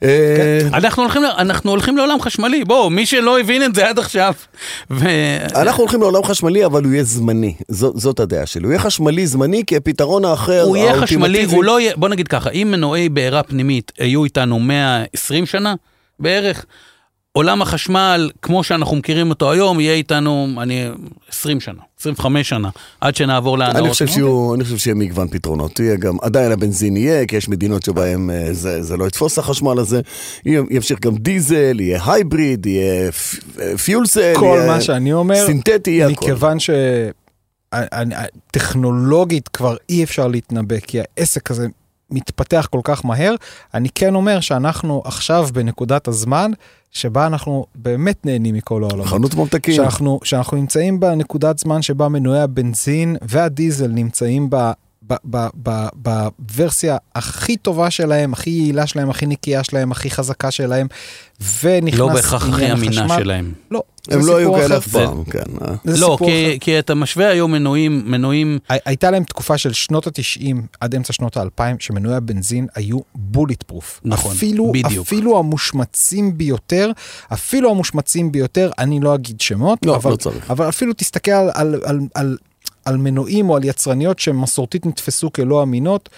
אה, אנחנו הולכים, אנחנו הולכים לעולם חשמלי, בואו, מי שלא הבין את זה עד עכשיו. ו... אנחנו הולכים לעולם חשמלי, אבל הוא יהיה זמני. זאת הדעה שלי. הוא יהיה חשמלי זמני, כי הפתרון האחר, הוא יהיה חשמלי, הוא לא יהיה, בוא נגיד ככה, אם מנועי בעירה פנימית היו איתנו 120 שנה בערך, עולם החשמל, כמו שאנחנו מכירים אותו היום, יהיה איתנו, אני, 20 שנה, 25 שנה, עד שנעבור להנאות. אני חושב שיהיו, אני חושב שיהיה מגוון פתרונות. יהיה גם, עדיין הבנזין יהיה, כי יש מדינות שבהן אה, זה, זה לא יתפוס החשמל הזה. ימשיך גם דיזל, יהיה הייבריד, יהיה אה, פיול סל, כל יהיה מה שאני אומר, סינתטי, יהיה הכל. מכיוון שטכנולוגית כבר אי אפשר להתנבא, כי העסק הזה מתפתח כל כך מהר, אני כן אומר שאנחנו עכשיו בנקודת הזמן שבה אנחנו באמת נהנים מכל העולמות. חנות ממתקים. שאנחנו, שאנחנו נמצאים בנקודת זמן שבה מנועי הבנזין והדיזל נמצאים ב... ב- ב- ב- בוורסיה הכי טובה שלהם, הכי יעילה שלהם, הכי נקייה שלהם, הכי חזקה שלהם, ונכנס לא בהכרח הכי אמינה. שלהם. לא, הם לא היו כאלה. אף פעם, כן. אה. לא, כי. כי אתה משווה היום מנועים, מנועים, הי- הייתה להם תקופה של שנות ה-90 עד אמצע שנות ה-2000 שמנועי הבנזין היו בולט פרוף. נכון, אפילו, בדיוק. אפילו המושמצים ביותר, אפילו המושמצים ביותר, אני לא אגיד שמות, לא, אבל, לא צריך. אבל אפילו תסתכל על, על, על, על, על מנועים או על יצרניות שמסורתית נתפסו כלא אמינות.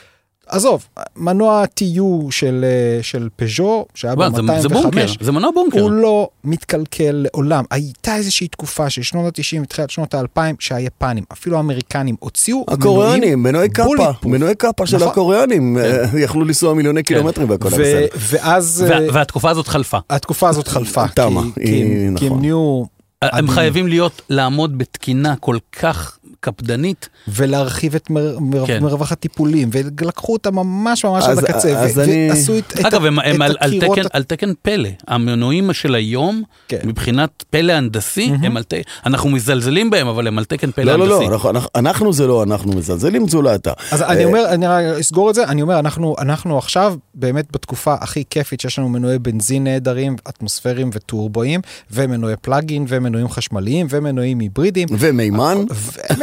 עזוב, מנוע TU של, אה, של פז'ו, שהיה אבל זה, זה בונקר, ב-205, זה מנוע בונקר. הוא לא מתקלקל לעולם. הייתה איזושהי תקופה של שנות ה-90 ותחילת שנות ה-2000 שהיפנים, אפילו האמריקנים, הוציאו הקוריאנים, מנועי קאפה. מנועי קאפה של נכון. הקוריאנים, אה, יכלו לנסוע מיליוני קילומטרים והכל בסדר. ואז וה, אה, והתקופה הזאת חלפה. התקופה הזאת חלפה. תמה, כי- היא- הם- כי נכון. הם נהיו... הם. חייבים להיות, לעמוד בתקינה כל כך קפדנית. ולהרחיב את מר, מר, כן. מרווח הטיפולים, ולקחו אותם ממש ממש עד אז- הקצה, אז ו- אני- ועשו את, את, אגב, ה- הם, הם את על, על, הקירות תקן, ה- על תקן פלא. המנועים של היום, כן. מבחינת פלא הנדסי, הם על תקן, אנחנו מזלזלים בהם, אבל הם על תקן פלא לא, לא, הנדסי. לא, אנחנו- אנחנו- אנחנו זה לא אנחנו מזלזלים, זו לא אתה. אז אה, אני אומר, אני אסגור את זה, אני אומר, אנחנו, אנחנו עכשיו באמת בתקופה הכי כיפית שיש לנו מנועי בנזין נהדרים, אטמוספריים וטורבואים, ומנועי פלאגין, ומנועים חשמליים, ומנועים היברידיים. ומימן,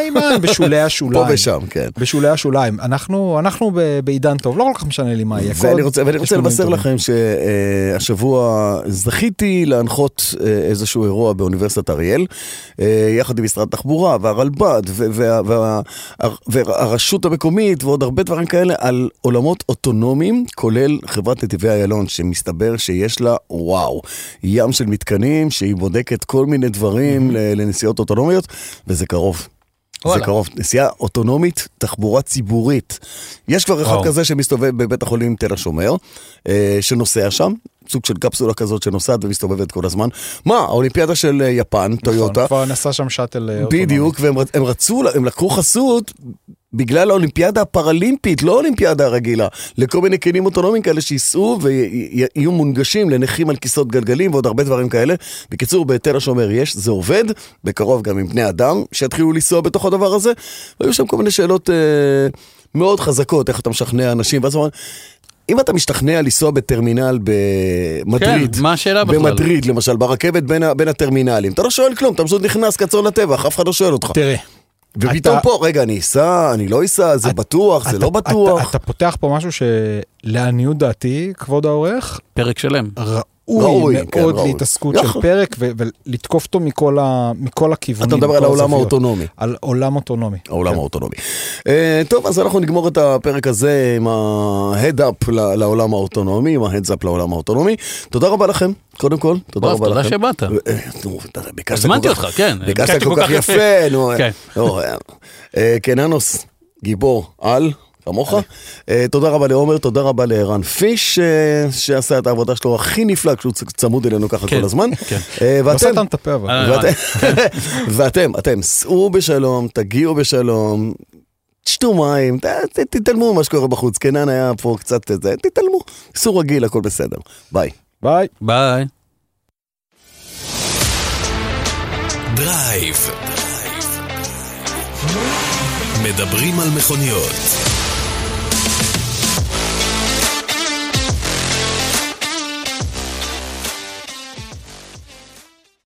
ומימן בשולי השוליים. פה ושם, כן. בשולי השוליים. אנחנו, אנחנו בעידן טוב, לא כל כך משנה לי מה יהיה. ואני רוצה, ואני רוצה לבשר. לכם שהשבוע זכיתי להנחות אה, איזשהו אירוע באוניברסיטת אריאל, אה, יחד עם משרד התחבורה והרלב"ד והרשות המקומית ועוד הרבה דברים כאלה על עולמות אוטונומיים, כולל חברת נתיבי איילון, שמסתבר שיש לה, וואו, ים של מתקנים, שהיא בודקת כל מיני דברים לנסיעות אוטונומיות, וזה קרוב. זה וואלה. קרוב, נסיעה אוטונומית, תחבורה ציבורית. יש כבר אחד וואו. כזה שמסתובב בבית החולים תל השומר, אה, שנוסע שם, סוג של קפסולה כזאת שנוסעת ומסתובבת כל הזמן. מה, האולימפיאדה של אה, יפן, טויוטה, נכון, כבר נסע שם שאטל אה, אוטונומי. בדיוק, והם רצ- הם רצו, הם לקחו חסות בגלל האולימפיאדה הפראלימפית, לא האולימפיאדה הרגילה, לכל מיני כלים אוטונומיים כאלה שייסעו ויהיו מונגשים לנכים על כיסאות גלגלים ועוד הרבה דברים כאלה. בקיצור, בתל השומר יש, זה עובד, בקרוב גם עם בני אדם שיתחילו לנסוע בתוך הדבר הזה, והיו שם כל מיני שאלות אה, מאוד חזקות, איך אתה משכנע אנשים, ואז הוא אמר, אם אתה משתכנע לנסוע בטרמינל במדריד, כן, מה השאלה בכלל? במדריד למשל, ברכבת בין, בין הטרמינלים, אתה לא שואל כלום, אתה פשוט נכנס כצאן לטבח, אף אחד לא שואל אותך. תראה, ופתאום פה, רגע, אני אסע, אני לא אסע, זה בטוח, זה לא בטוח. אתה, אתה פותח פה משהו שלעניות דעתי, כבוד העורך, פרק שלם. ראוי, ראוי, מאוד כן, ראוי. להתעסקות יחד. של פרק ו- ולתקוף אותו מכל, ה, מכל הכיוונים. אתה מדבר על העולם הזוויות. האוטונומי. על עולם אוטונומי. העולם כן. האוטונומי. אה, טוב, אז אנחנו נגמור את הפרק הזה עם ה-head-up ל- לעולם האוטונומי, עם ה-heads-up לעולם האוטונומי. תודה רבה לכם, קודם כל, תודה רבה תודה לכם. שבאת. אה, ביקשת הזמנתי אותך, כן. ביקשת כל כך יפה, נו. כן. לא, אה, אה, קננוס, גיבור על. כמוך. אה, תודה רבה לעומר, תודה רבה לערן פיש, אה, שעשה את העבודה שלו הכי נפלא כשהוא צמוד אלינו ככה כן, כל הזמן. כן. לא ואתם, סתם את הפה אבל. ואתם, ואתם, אתם, סעו בשלום, תגיעו בשלום, תשתו מים, תתעלמו ממה שקורה בחוץ. קנן היה פה קצת, זה, תתעלמו, סעו רגיל, הכל בסדר. ביי. ביי. ביי. דרייב. מדברים על מכוניות.